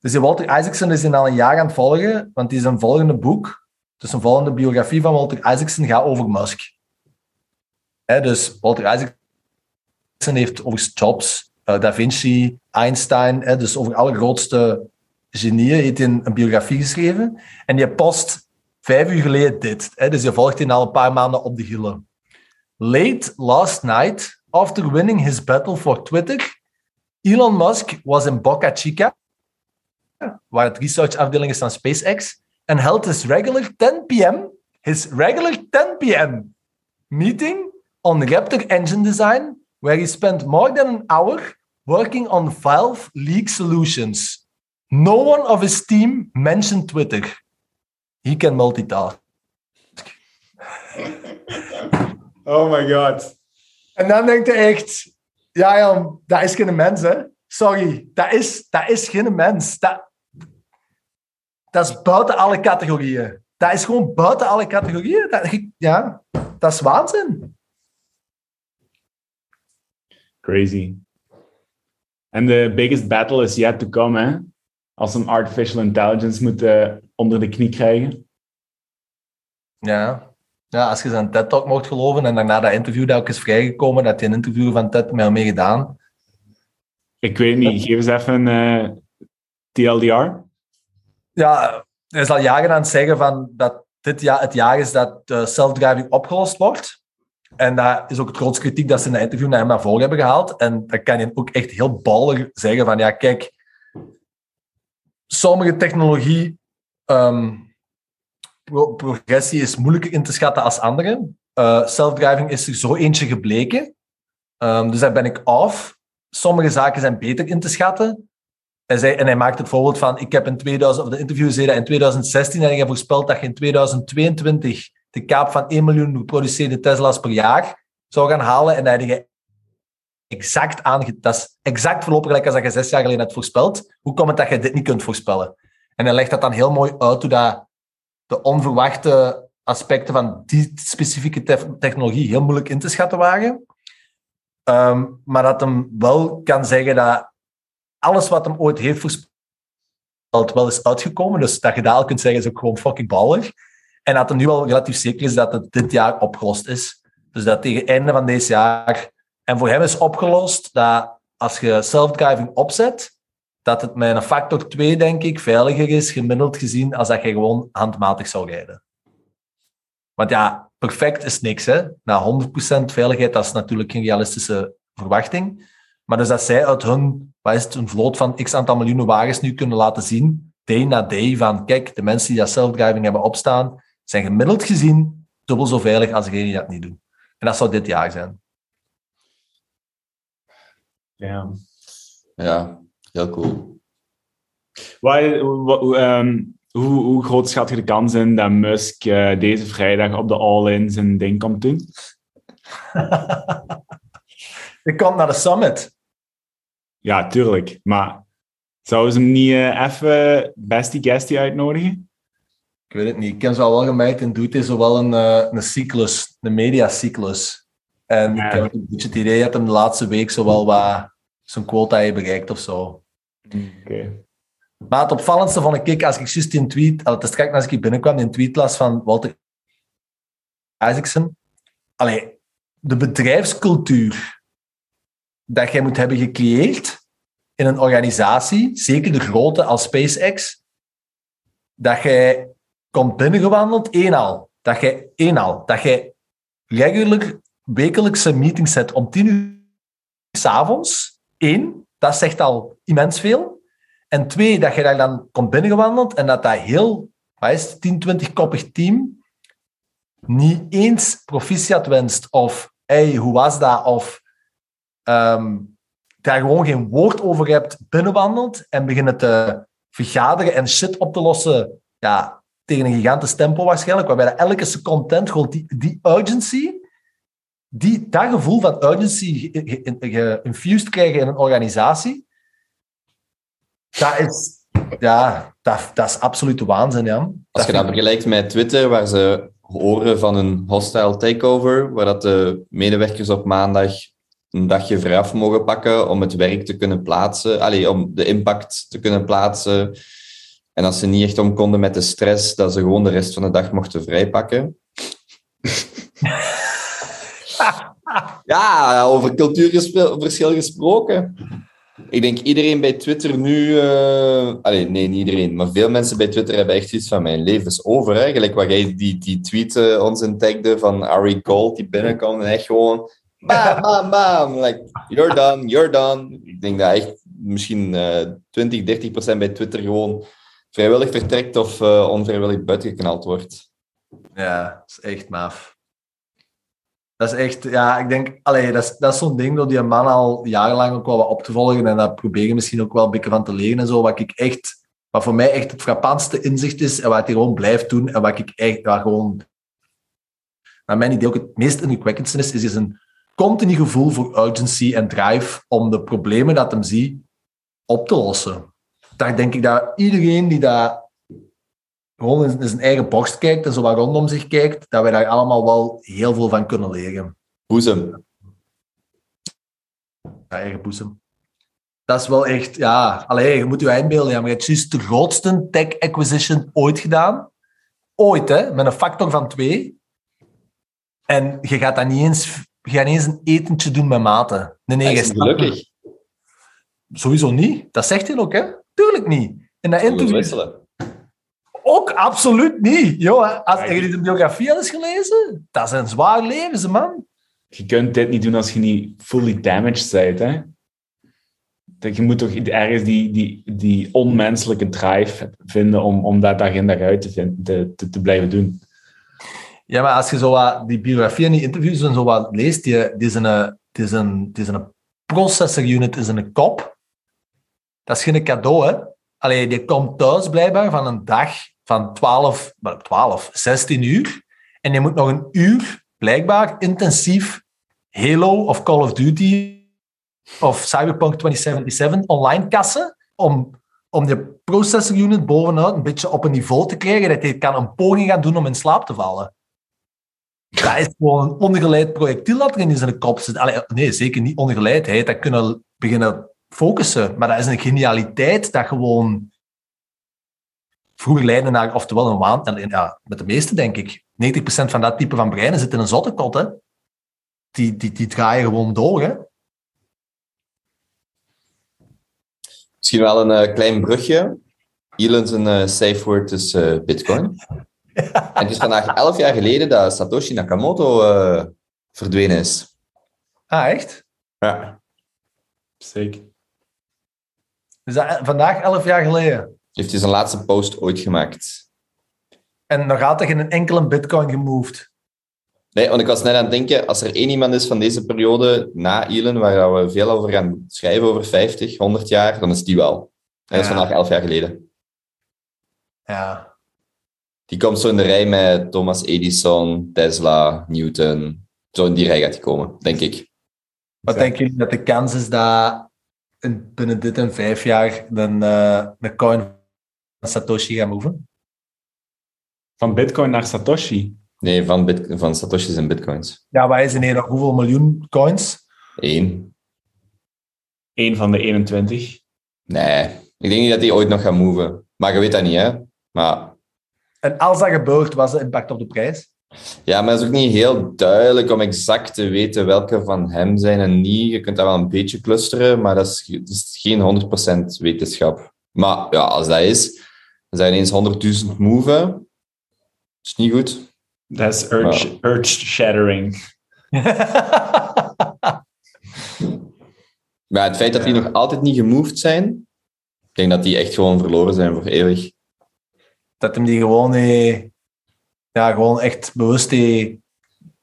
Dus die Walter Isaacson is hij al een jaar aan het volgen, want die is een volgende boek, dus een volgende biografie van Walter Isaacson gaat over Musk. Hè, dus Walter Isaacson heeft over Jobs, eh, Da Vinci, Einstein, hè, dus over alle grootste genieën, heeft een, biografie geschreven. En die post vijf uur geleden dit. Hè, dus je volgt hij al een paar maanden op de hielen. Late last night, after winning his battle for Twitter, Elon Musk was in Boca Chica, waar het researchafdeling is van SpaceX, and held his regular 10 p.m. his regular 10 p.m. meeting on Raptor engine design, where he spent more than an hour working on Valve leak solutions. No one of his team mentioned Twitter. He can multitask. Oh my god. En dan denkt hij echt, ja Jan, dat is geen mens, hè. Sorry, dat is, dat is geen mens. Dat, dat is buiten alle categorieën. Dat is gewoon buiten alle categorieën. Dat, ja, dat is waanzin. Crazy. En de biggest battle is yet to come, hè? Als een artificial intelligence moeten onder de knie krijgen. Ja. ja, als je zijn TED-talk mocht geloven en daarna dat interview dat ook is vrijgekomen, dat hij een interview van TED met hem mee gedaan. Ik weet niet, geef eens even een eh, TLDR. Ja, hij is al jaren aan het zeggen van dat dit jaar het jaar is dat uh, self-driving opgelost wordt. En dat is ook het grootste kritiek dat ze in dat interview naar hem naar voren hebben gehaald. En dan kan je ook echt heel ballig zeggen van, ja, kijk, sommige technologie, ehm, pro- progressie is moeilijker in te schatten als andere. Eh, self-driving is er zo eentje gebleken. Ehm, dus daar ben ik af. Sommige zaken zijn beter in te schatten. Hij zei, en hij maakt het voorbeeld van, ik heb in 2000, of de interview zei dat in 2016 en ik heb voorspeld dat je in 2022 de kaap van 1 miljoen geproduceerde Tesla's per jaar zou gaan halen. En hij had exact aange... Dat is exact voorlopig gelijk als dat je zes jaar geleden had voorspeld. Hoe komt het dat je dit niet kunt voorspellen? En hij legt dat dan heel mooi uit hoe dat de onverwachte aspecten van die specifieke te- technologie heel moeilijk in te schatten waren. Ehm, maar dat hem wel kan zeggen dat alles wat hem ooit heeft voorspeld wel is uitgekomen. Dus dat je dat al kunt zeggen is ook gewoon fucking ballig. En dat het nu al relatief zeker is dat het dit jaar opgelost is. Dus dat tegen het einde van deze jaar... En voor hem is opgelost dat als je self-driving opzet, dat het met een factor 2, denk ik, veiliger is, gemiddeld gezien, als dat je gewoon handmatig zou rijden. Want ja, perfect is niks, hè. Na 100% veiligheid, dat is natuurlijk geen realistische verwachting. Maar dus dat zij uit hun, wat is het, een vloot van x aantal miljoenen wagens nu kunnen laten zien, day na day, van kijk, de mensen die dat self-driving hebben opstaan, zijn gemiddeld gezien dubbel zo veilig als degenen die dat niet doen. En dat zou dit jaar zijn. Ja. Ja, heel cool. Wat, ehm, hoe, hoe groot schat je de kans in dat Musk eh, deze vrijdag op de All-In zijn ding komt doen? Je komt naar de summit. Ja, tuurlijk. Maar zouden ze hem niet eh, even bestie guestie uitnodigen? Ik weet het niet. Ik heb ze al wel gemerkt en doet hij zo wel een, eh, een cyclus, een mediacyclus. En Ja. ik heb een beetje het idee dat hem de laatste week zo wel wat zijn quota heeft bereikt of zo. Oké. Maar het opvallendste vond ik, als ik juist die tweet, al te strak als ik hier binnenkwam, die tweet las van Walter Isaacson. Allee, de bedrijfscultuur dat jij moet hebben gecreëerd in een organisatie, zeker de grote als SpaceX, dat jij komt binnengewandeld, één al. Dat jij, één al, dat jij regular wekelijkse meetings hebt om tien uur s'avonds. Één, dat zegt al immens veel. En twee, dat je daar dan komt binnengewandeld en dat dat heel, wat is het, 10, 20 koppig team niet eens proficiat wenst of hey, hoe was dat? Of ehm, daar gewoon geen woord over hebt binnenwandeld en beginnen te vergaderen en shit op te lossen ja, tegen een gigantisch tempo waarschijnlijk, waarbij elke seconde gewoon die, die urgency, die, dat gevoel van urgency ge- ge- geïnfused krijgen in een organisatie, dat is, ja, dat, dat is absolute waanzin, ja. Als je dat vergelijkt met Twitter, waar ze horen van een hostile takeover, waar dat de medewerkers op maandag een dagje vrij af mogen pakken om het werk te kunnen plaatsen, allee, om de impact te kunnen plaatsen. En als ze niet echt om konden met de stress, dat ze gewoon de rest van de dag mochten vrijpakken. Ja, over cultuurverschil gesproken. Ik denk iedereen bij Twitter nu... eh nee, niet iedereen, maar veel mensen bij Twitter hebben echt iets van mijn leven is over. Hè? Gelijk waar jij die, die tweet eh, ons in tagde van Ari Gold die binnenkomt en echt gewoon... Bam, bam, bam. Like, you're done, you're done. Ik denk dat echt misschien eh 20, 30 procent bij Twitter gewoon vrijwillig vertrekt of eh, onvrijwillig buitengeknald wordt. Ja, dat is echt maf. Dat is echt, ja, ik denk, allee, dat is, dat is zo'n ding dat die man al jarenlang ook wel wat op te volgen en daar probeer je misschien ook wel een beetje van te leren en zo, wat ik echt, wat voor mij echt het frappantste inzicht is en wat hij gewoon blijft doen en wat ik echt, waar gewoon, naar mijn idee ook het meest indrukwekkendste is, is een continu gevoel voor urgency en drive om de problemen dat hem ziet op te lossen. Daar denk ik dat iedereen die dat gewoon in zijn eigen borst kijkt en zo wat rondom zich kijkt, dat wij daar allemaal wel heel veel van kunnen leren. Boezem. Ja, eigen boezem. Dat is wel echt, ja, allee, je moet je inbeelden. Ja, maar je hebt juist de grootste tech acquisition ooit gedaan. Ooit, hè, met een factor van twee. En je gaat dat niet eens, je gaat niet eens een etentje doen met maten. Nee, nee, is gelukkig. Sowieso niet. Dat zegt hij ook, hè? Tuurlijk niet. In dat Wisselen. Absoluut niet. Joh, als je die biografie al eens gelezen? Dat is een zwaar leven, ze man. Je kunt dit niet doen als je niet fully damaged bent. Hè? Dat je moet toch ergens die, die, die onmenselijke drive vinden om, om dat dag in dag uit te, vinden, te, te, te blijven doen. Ja, maar als je zo wat die biografie en die interviews en zo wat leest, die, die is een, die is een, die is een processor unit is een kop. Dat is geen cadeau, hè. Allee, die komt thuis blijkbaar van een dag van 12, wel, 12 16 uur. En die moet nog een uur, blijkbaar, intensief Halo of Call of Duty of Cyberpunk 2077 online kassen om, om die processor unit bovenuit een beetje op een niveau te krijgen dat hij kan een poging gaan doen om in slaap te vallen. Dat is gewoon een ongeleid projectiel dat er in zijn kop zit. Nee, zeker niet ongeleid. Hij had dat kunnen beginnen focussen. Maar dat is een genialiteit dat gewoon vroeger leidde naar, oftewel een waan... En ja, met de meeste, denk ik. 90% van dat type van breinen zit in een zottekot, hè. Die, die, die draaien gewoon door, hè. Misschien wel een eh, klein brugje. Elon zijn eh, safe word is eh, Bitcoin. En het is vandaag elf jaar geleden dat Satoshi Nakamoto eh, verdwenen is. Ah, echt? Ja. Zeker. Dus dat, vandaag, elf jaar geleden. Heeft hij zijn laatste post ooit gemaakt. En dan gaat er geen enkele bitcoin gemoved. Nee, want ik was net aan het denken, als er één iemand is van deze periode na Elon, waar we veel over gaan schrijven, over 50, 100 jaar, dan is die wel. En dat is Ja. vandaag elf jaar geleden. Ja. Die komt zo in de rij met Thomas Edison, Tesla, Newton. Zo in die rij gaat hij komen, denk ik. Wat denken jullie dat de kans is dat in, binnen dit en vijf jaar een, eh een coin Satoshi gaat moven? Van Bitcoin naar Satoshi. Nee, van, bit van Satoshi's en Bitcoins. Ja, wij zijn hier nog hoeveel miljoen coins? Eén. Eén van de 21. Nee, ik denk niet dat die ooit nog gaat moven. Maar je weet dat niet, hè. Maar En als dat gebeurt, was de impact op de prijs? ja, maar het is ook niet heel duidelijk om exact te weten welke van hem zijn en niet. Je kunt dat wel een beetje clusteren, maar dat is, dat is geen 100% wetenschap. Maar ja, als dat is, dan zijn ineens 100.000 moven. Dat is niet goed. Dat is earth, earth shattering. Maar het feit dat die nog altijd niet gemoved zijn, ik denk dat die echt gewoon verloren zijn voor eeuwig. dat hem die gewoon, eh, ja, gewoon echt bewust eh,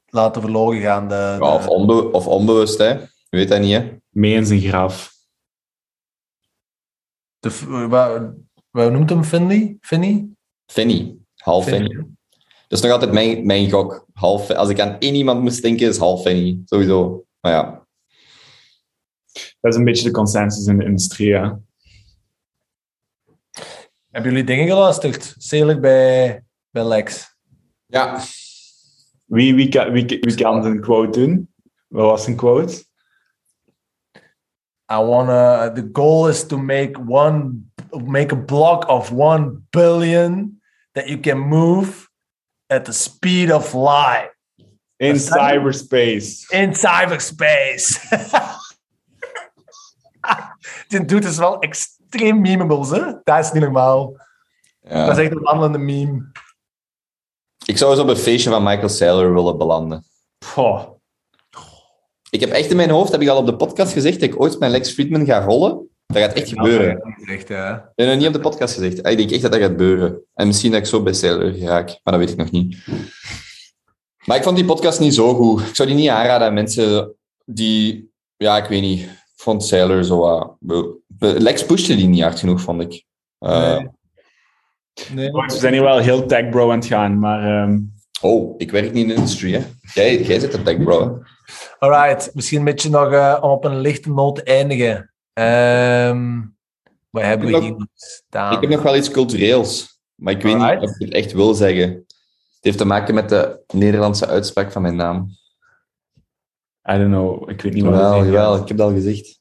laten verloren gaan. De, Ja, of, onbe of onbewust, hè. Je weet dat niet, hè. Mee in zijn graf. de, wat, wat noemt hem Finley? Finny? Finny. Half Fanny. Dat is nog altijd mijn, mijn gok. Half, als ik aan één iemand moest denken, is Half Fanny. Sowieso. Maar ja. Dat is een beetje de consensus in de industrie, ja. Hebben jullie dingen geluisterd? Zeker bij, bij Lex. Ja. Wie, wie, kan, wie, wie kan een quote doen? Wat was een quote? I wanna. The goal is to make one, make a block of one billion that you can move at the speed of light In cyberspace. in cyberspace. Dit doet dus wel extreem memeables, hè? Dat is niet normaal. ja. Dat is echt een wandelende meme. Ik zou eens op een feestje van Michael Saylor willen belanden. Goh. Ik heb echt in mijn hoofd, heb ik al op de podcast gezegd, dat ik ooit met Lex Friedman ga rollen. Dat gaat echt gebeuren. Echt, ja. Ik heb nog niet op de podcast gezegd. Ah, Ik denk echt dat dat gaat gebeuren. En misschien dat ik zo bij Sailor raak, maar dat weet ik nog niet. Maar ik vond die podcast niet zo goed. Ik zou die niet aanraden aan mensen die... Ja, ik weet niet. Ik vond Sailor zo... wat- Lex pushte die niet hard genoeg, vond ik. Eh, Nee. Nee. We zijn hier wel heel tech bro aan het gaan, maar ehm, Oh, ik werk niet in de industrie, hè. Jij, jij zit een tech bro, hè. Alright, misschien een beetje nog eh, om op een lichte noot te eindigen. Ehm wat hebben we Ik heb hier nog staan? Ik heb nog wel iets cultureels, maar ik weet Alright. niet of ik het echt wil zeggen. Het heeft te maken met de Nederlandse uitspraak van mijn naam. I don't know. Ik weet niet wat jawel, ik heb het al gezegd.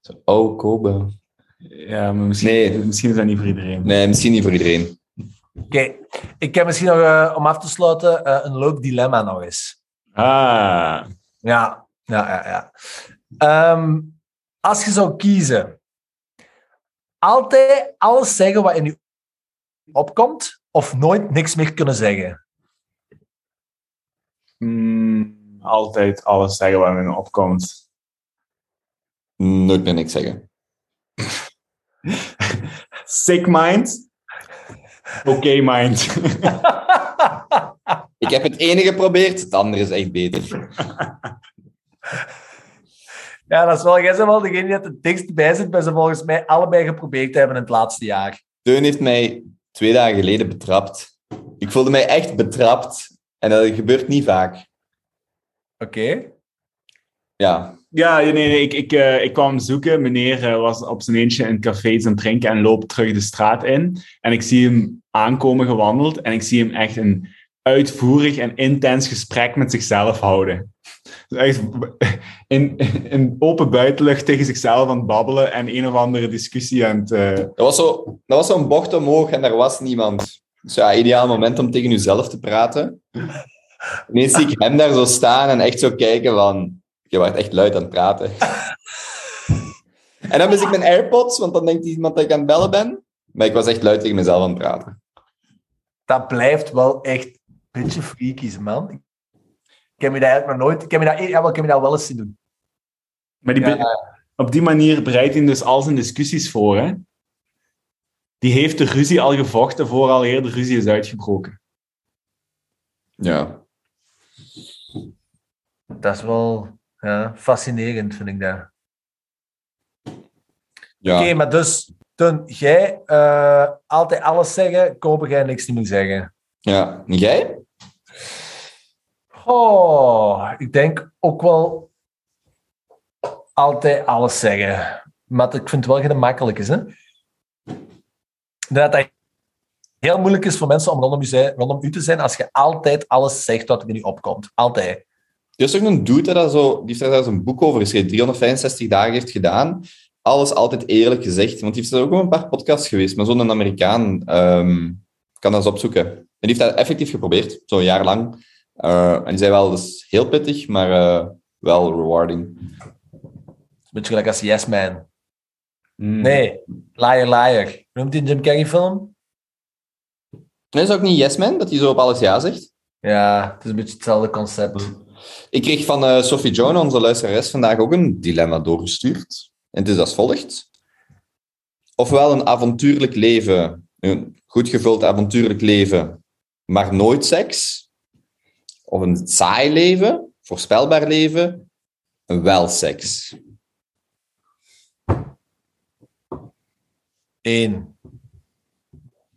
Zo, oh, Kobe. Ja, maar misschien, Nee. misschien is dat niet voor iedereen. Nee, misschien niet voor iedereen. Oké, ik heb misschien nog, eh, om af te sluiten, eh, een leuk dilemma nog eens. Ah, Ja, ja, ja. ja. Ehm, als je zou kiezen, altijd alles zeggen wat in je opkomt, of nooit niks meer kunnen zeggen. mm, altijd alles zeggen wat in opkomt. Nooit meer niks zeggen. Sick mind. Oké mind. Ik heb het ene geprobeerd, het andere is echt beter. ja, dat is wel, jij bent wel degene die het het dichtst bij zit, bij ze volgens mij allebei geprobeerd hebben in het laatste jaar. Teun heeft mij twee dagen geleden betrapt. Ik voelde mij echt betrapt. En dat gebeurt niet vaak. Oké. Ja, Ja, nee, nee, ik, ik, eh, ik kwam zoeken. Meneer eh, was op zijn eentje in cafés aan het drinken en loopt terug de straat in. En ik zie hem aankomen gewandeld en ik zie hem echt een uitvoerig en intens gesprek met zichzelf houden. Dus echt in, in open buitenlucht tegen zichzelf aan het babbelen en een of andere discussie aan het... eh, dat was zo- dat was zo'n bocht omhoog en er was niemand. Dus ja, ideaal moment om tegen jezelf te praten. Ineens zie ik hem daar zo staan en echt zo kijken van... Je wordt echt luid aan het praten. En dan mis ik mijn AirPods, want dan denkt iemand dat ik aan het bellen ben. Maar ik was echt luid tegen mezelf aan het praten. Dat blijft wel echt een beetje freaky, man. Ik heb me dat eigenlijk nog nooit... Ik heb me dat, ja, wel, ik heb me dat wel eens zien doen. Maar die, Ja. op die manier bereidt hij dus al zijn discussies voor. Hè? Die heeft de ruzie al gevochten voor al eerder ruzie is uitgebroken. Ja. Dat is wel ja, fascinerend, vind ik dat. Ja. Oké, maar dus, Teun, jij eh, altijd alles zeggen, kopen jij niks niet meer zeggen. ja. Jij? Oh, ik denk ook wel altijd alles zeggen. Maar ik vind het wel geen makkelijk is, hè? Dat dat heel moeilijk is voor mensen om rondom u, rondom u te zijn als je altijd alles zegt wat er je opkomt. Altijd. Er is ook een dude zo, die heeft daar een boek over geschreven, 365 dagen heeft gedaan. Alles altijd eerlijk gezegd. Want die heeft er ook wel een paar podcasts geweest, maar zo'n Amerikaan ehm, kan dat eens opzoeken. En die heeft dat effectief geprobeerd, zo'n jaar lang. Eh, en die zei wel, dat is heel pittig, maar eh, wel rewarding. Beetje gelijk als Yes Man. Hmm. Nee, Liar Liar. Noemt die een Jim Carrey film? En is ook niet Yes Man, dat hij zo op alles ja zegt? Ja, het is een beetje hetzelfde concept. Ik kreeg van eh, Sophie Joan, onze luisteres, vandaag ook een dilemma doorgestuurd. En het is als volgt. Ofwel een avontuurlijk leven, een goed gevuld avontuurlijk leven, maar nooit seks. Of een saai leven, voorspelbaar leven, wel seks. Eén.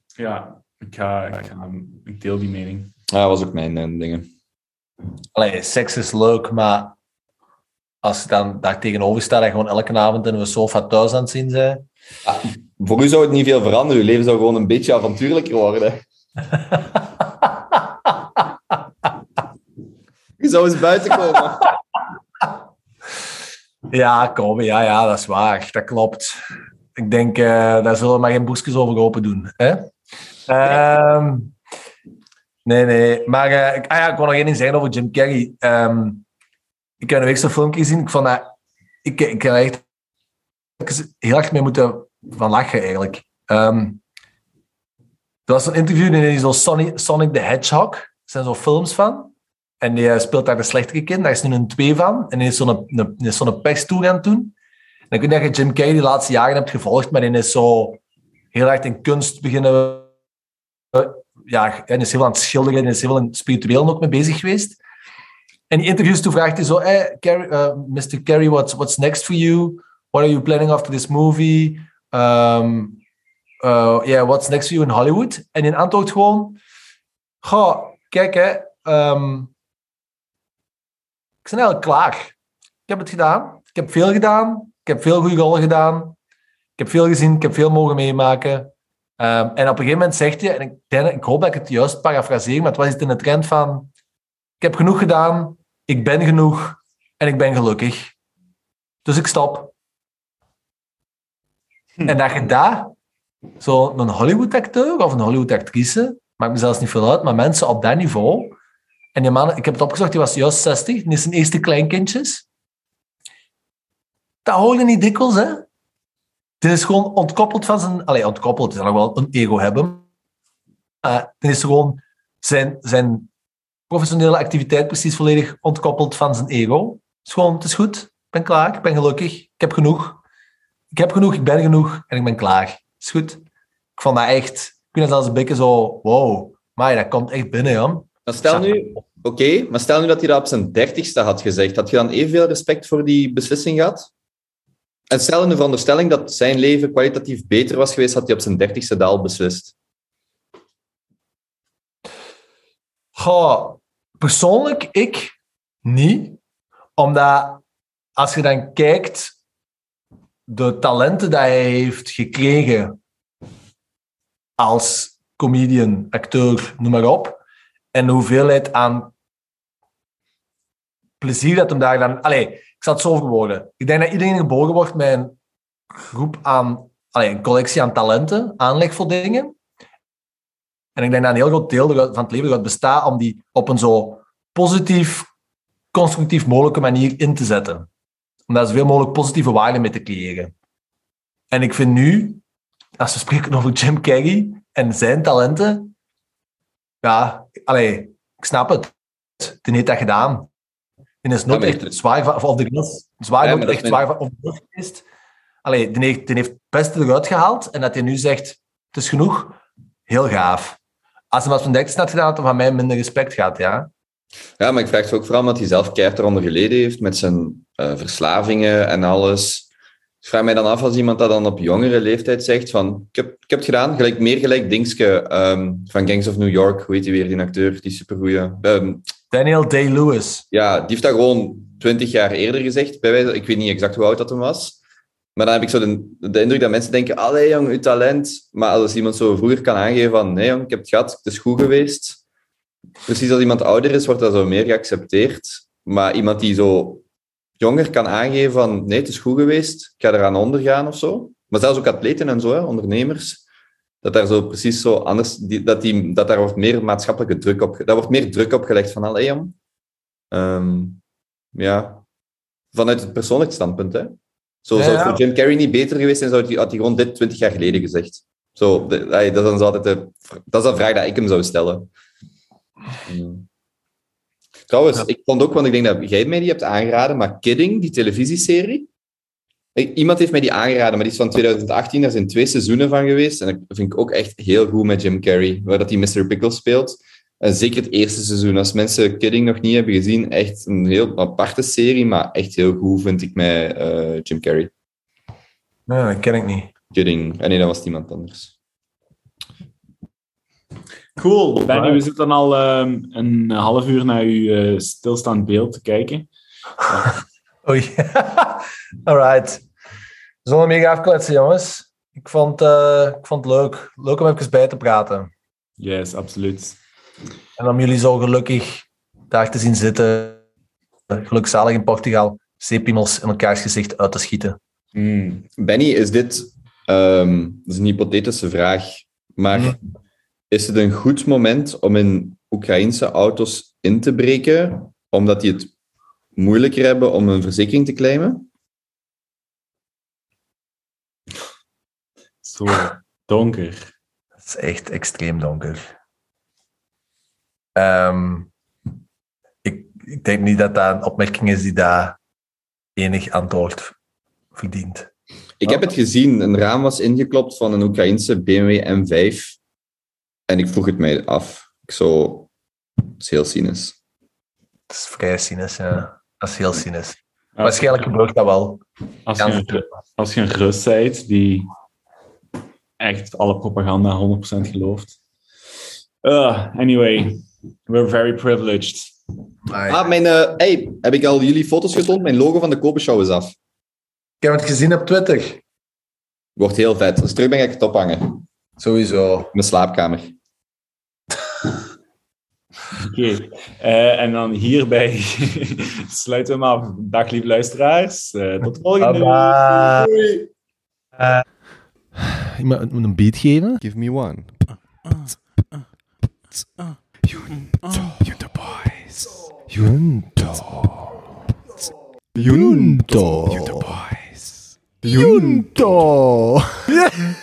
Ja, Ik, ga, ik, ga, ik deel die mening. Ja, dat was ook mijn eh, dingen. Allee, seks is leuk, maar als je dan daar tegenover staat en gewoon elke avond in een sofa thuis aan het zien bent. Voor u zou het niet veel veranderen. Uw leven zou gewoon een beetje avontuurlijker worden. Je zou eens buiten komen. Ja, kom, ja, ja, dat is waar. Dat klopt. Ik denk, eh, daar zullen we maar geen boekjes over open doen. Hè? Ehm, nee, nee. Maar eh, ik, ah ja, ik wil nog één ding zeggen over Jim Carrey. Ehm, ik heb een week zo'n filmpje gezien. Ik vond dat... Ik, ik echt heel erg mee moeten van lachen, eigenlijk. Ehm, er was een interview die zo Sonic, Sonic the Hedgehog. Er zijn zo films van. En die eh, speelt daar de slechtere kind. Daar is nu een twee van. En die is zo'n een, een, perstour aan het doen. En ik weet dat je Jim Carrey de laatste jaren hebt gevolgd, maar die is zo heel erg in kunst beginnen... eh, Ja, en is heel aan het schilderen en is heel spiritueel ook mee bezig geweest. En die interviews toen vraagt hij zo, hey, uh, Mr. Carrey, what's, what's next for you? What are you planning after this movie? Um, what's next for you in Hollywood? En in antwoord gewoon, goh, kijk hè, ehm, ik ben eigenlijk klaar. Ik heb het gedaan. Ik heb veel gedaan. Ik heb veel goede rollen gedaan. Ik heb veel gezien. Ik heb veel mogen meemaken. Ehm, en op een gegeven moment zegt je, en ik, denk, ik hoop dat ik het juist parafraseer, maar het was iets in de trend van, ik heb genoeg gedaan, ik ben genoeg en ik ben gelukkig. Dus ik stop. En dat je daar, zo'n Hollywood-acteur of een Hollywood-actrice, maakt me zelfs niet veel uit, maar mensen op dat niveau, en die man, ik heb het opgezocht, die was juist 60, die is zijn eerste kleinkindjes. Dat hoor je niet dikwijls, hè? Die is gewoon ontkoppeld van zijn... Allee, ontkoppeld, die zal nog wel een ego hebben. Maar dan is gewoon zijn, zijn professionele activiteit precies volledig ontkoppeld van zijn ego. Het is gewoon, het is goed, ik ben klaar, ik ben gelukkig, ik heb genoeg. Ik heb genoeg, ik ben genoeg en ik ben klaar. Het is goed. Ik vond dat echt... Ik vind dat zelfs een beetje zo... Wow, maar dat komt echt binnen, Jan. Maar stel nu, oké, maar stel nu dat hij dat op zijn dertigste had gezegd, had je dan evenveel respect voor die beslissing gehad? En stel in de veronderstelling dat zijn leven kwalitatief beter was geweest, had hij op zijn dertigste daal beslist. Goh, persoonlijk, ik niet. Omdat als je dan kijkt, de talenten die hij heeft gekregen als comedian, acteur, noem maar op, en de hoeveelheid aan plezier dat hem daar dan... Allee, ik zal het zo verwoorden. Ik denk dat iedereen geboren wordt met een groep aan... Allee, een collectie aan talenten, aanleg voor dingen. En ik denk dat een heel groot deel van het leven eruit bestaat om die op een zo positief, constructief mogelijke manier in te zetten. Om daar zoveel mogelijk positieve waarden mee te creëren. En ik vind nu, als we spreken over Jim Carrey en zijn talenten, ja, allee, ik snap het. Die heeft dat gedaan. Die is nooit echt zwaar van, of de grens, zwaar Ja, nooit echt zwaar van op de rug geweest. Allee, die heeft, die heeft het beste eruit gehaald en dat hij nu zegt, het is genoeg, heel gaaf. Als hij wat van Deksten had gedaan, had hij van mij minder respect gehad, ja. Ja, maar ik vraag het ook vooral omdat hij zelf keihard eronder geleden heeft met zijn eh, verslavingen en alles. Ik vraag mij dan af als iemand dat dan op jongere leeftijd zegt van ik heb, ik heb het gedaan, gelijk, meer gelijk Dingske ehm, van Gangs of New York, hoe heet hij weer, die acteur, die supergoeie. Ehm, Daniel Day-Lewis. ja, die heeft dat gewoon twintig jaar eerder gezegd, bij wijze, ik weet niet exact hoe oud dat hem was. Maar dan heb ik zo de, de indruk dat mensen denken, allee jong, uw talent. Maar als iemand zo vroeger kan aangeven van, nee jong, ik heb het gehad, het is goed geweest. Precies als iemand ouder is, wordt dat zo meer geaccepteerd. Maar iemand die zo jonger kan aangeven van, nee, het is goed geweest, ik ga eraan ondergaan of zo. Maar zelfs ook atleten en zo, hè, ondernemers. Dat daar zo precies zo anders, die, dat, die, dat daar wordt meer maatschappelijke druk op, daar wordt meer druk op gelegd van, allee. Ehm, ja, vanuit het persoonlijk standpunt, hè. Zo Ja, zou het ja. voor Jim Carrey niet beter geweest zijn, zou hij, had hij gewoon dit twintig jaar geleden gezegd. Zo, de- allee, dat, is dan altijd de, dat is een vraag die ik hem zou stellen. Trouwens, Ja. ik vond ook, want ik denk dat jij mij die hebt aangeraden, maar Kidding, die televisieserie, iemand heeft mij die aangeraden, maar die is van 2018, daar zijn twee seizoenen van geweest. En dat vind ik ook echt heel goed met Jim Carrey, waar dat hij Mr. Pickles speelt. En zeker het eerste seizoen, als mensen Kidding nog niet hebben gezien, echt een heel aparte serie, maar echt heel goed vind ik met eh, Jim Carrey. Nee, dat ken ik niet. Kidding. En nee, dat was iemand anders. Cool. Benny, we zitten al ehm, een half uur naar uw eh, stilstaand beeld te kijken. Oei. Alright. Zullen meer afkletsen, jongens. Ik vond, eh, ik vond het leuk. Leuk om even bij te praten. Yes, absoluut. En om jullie zo gelukkig daar te zien zitten. Gelukzalig in Portugal. Zeepiemels in elkaars gezicht uit te schieten. Mm. Benny, is dit ehm, dat is een hypothetische vraag, maar Mhm. Is het een goed moment om in Oekraïnse auto's in te breken, omdat die het moeilijker hebben om een verzekering te claimen? Zo donker. Het is echt extreem donker. Ehm, ik, ik denk niet dat dat een opmerking is die daar enig antwoord verdient. Ik heb het gezien, een raam was ingeklopt van een Oekraïnse BMW M5 en ik vroeg het mij af. Ik zo, het is heel cynisch. Het is vrij cynisch, ja. Dat is heel cynisch. Waarschijnlijk gebeurt dat wel. Als je, een, als je een Rus bent die echt alle propaganda 100% gelooft. Uh, anyway, we're very privileged. Ah, mijn, eh, hey, heb ik al jullie foto's getoond? Mijn logo van de Kopen-show is af. Ik heb het gezien op Twitter. Wordt heel vet. Als ik terug ben, ga ik het ophangen. Sowieso. mijn slaapkamer. Oké, eh, en dan hierbij sluiten we hem af. Dag lieve luisteraars. Eh, tot de volgende. Bye. Doei! Ik moet moet een beat geven. Give me one. Junto Boys. Junto. Junto. Junto Boys. Junto.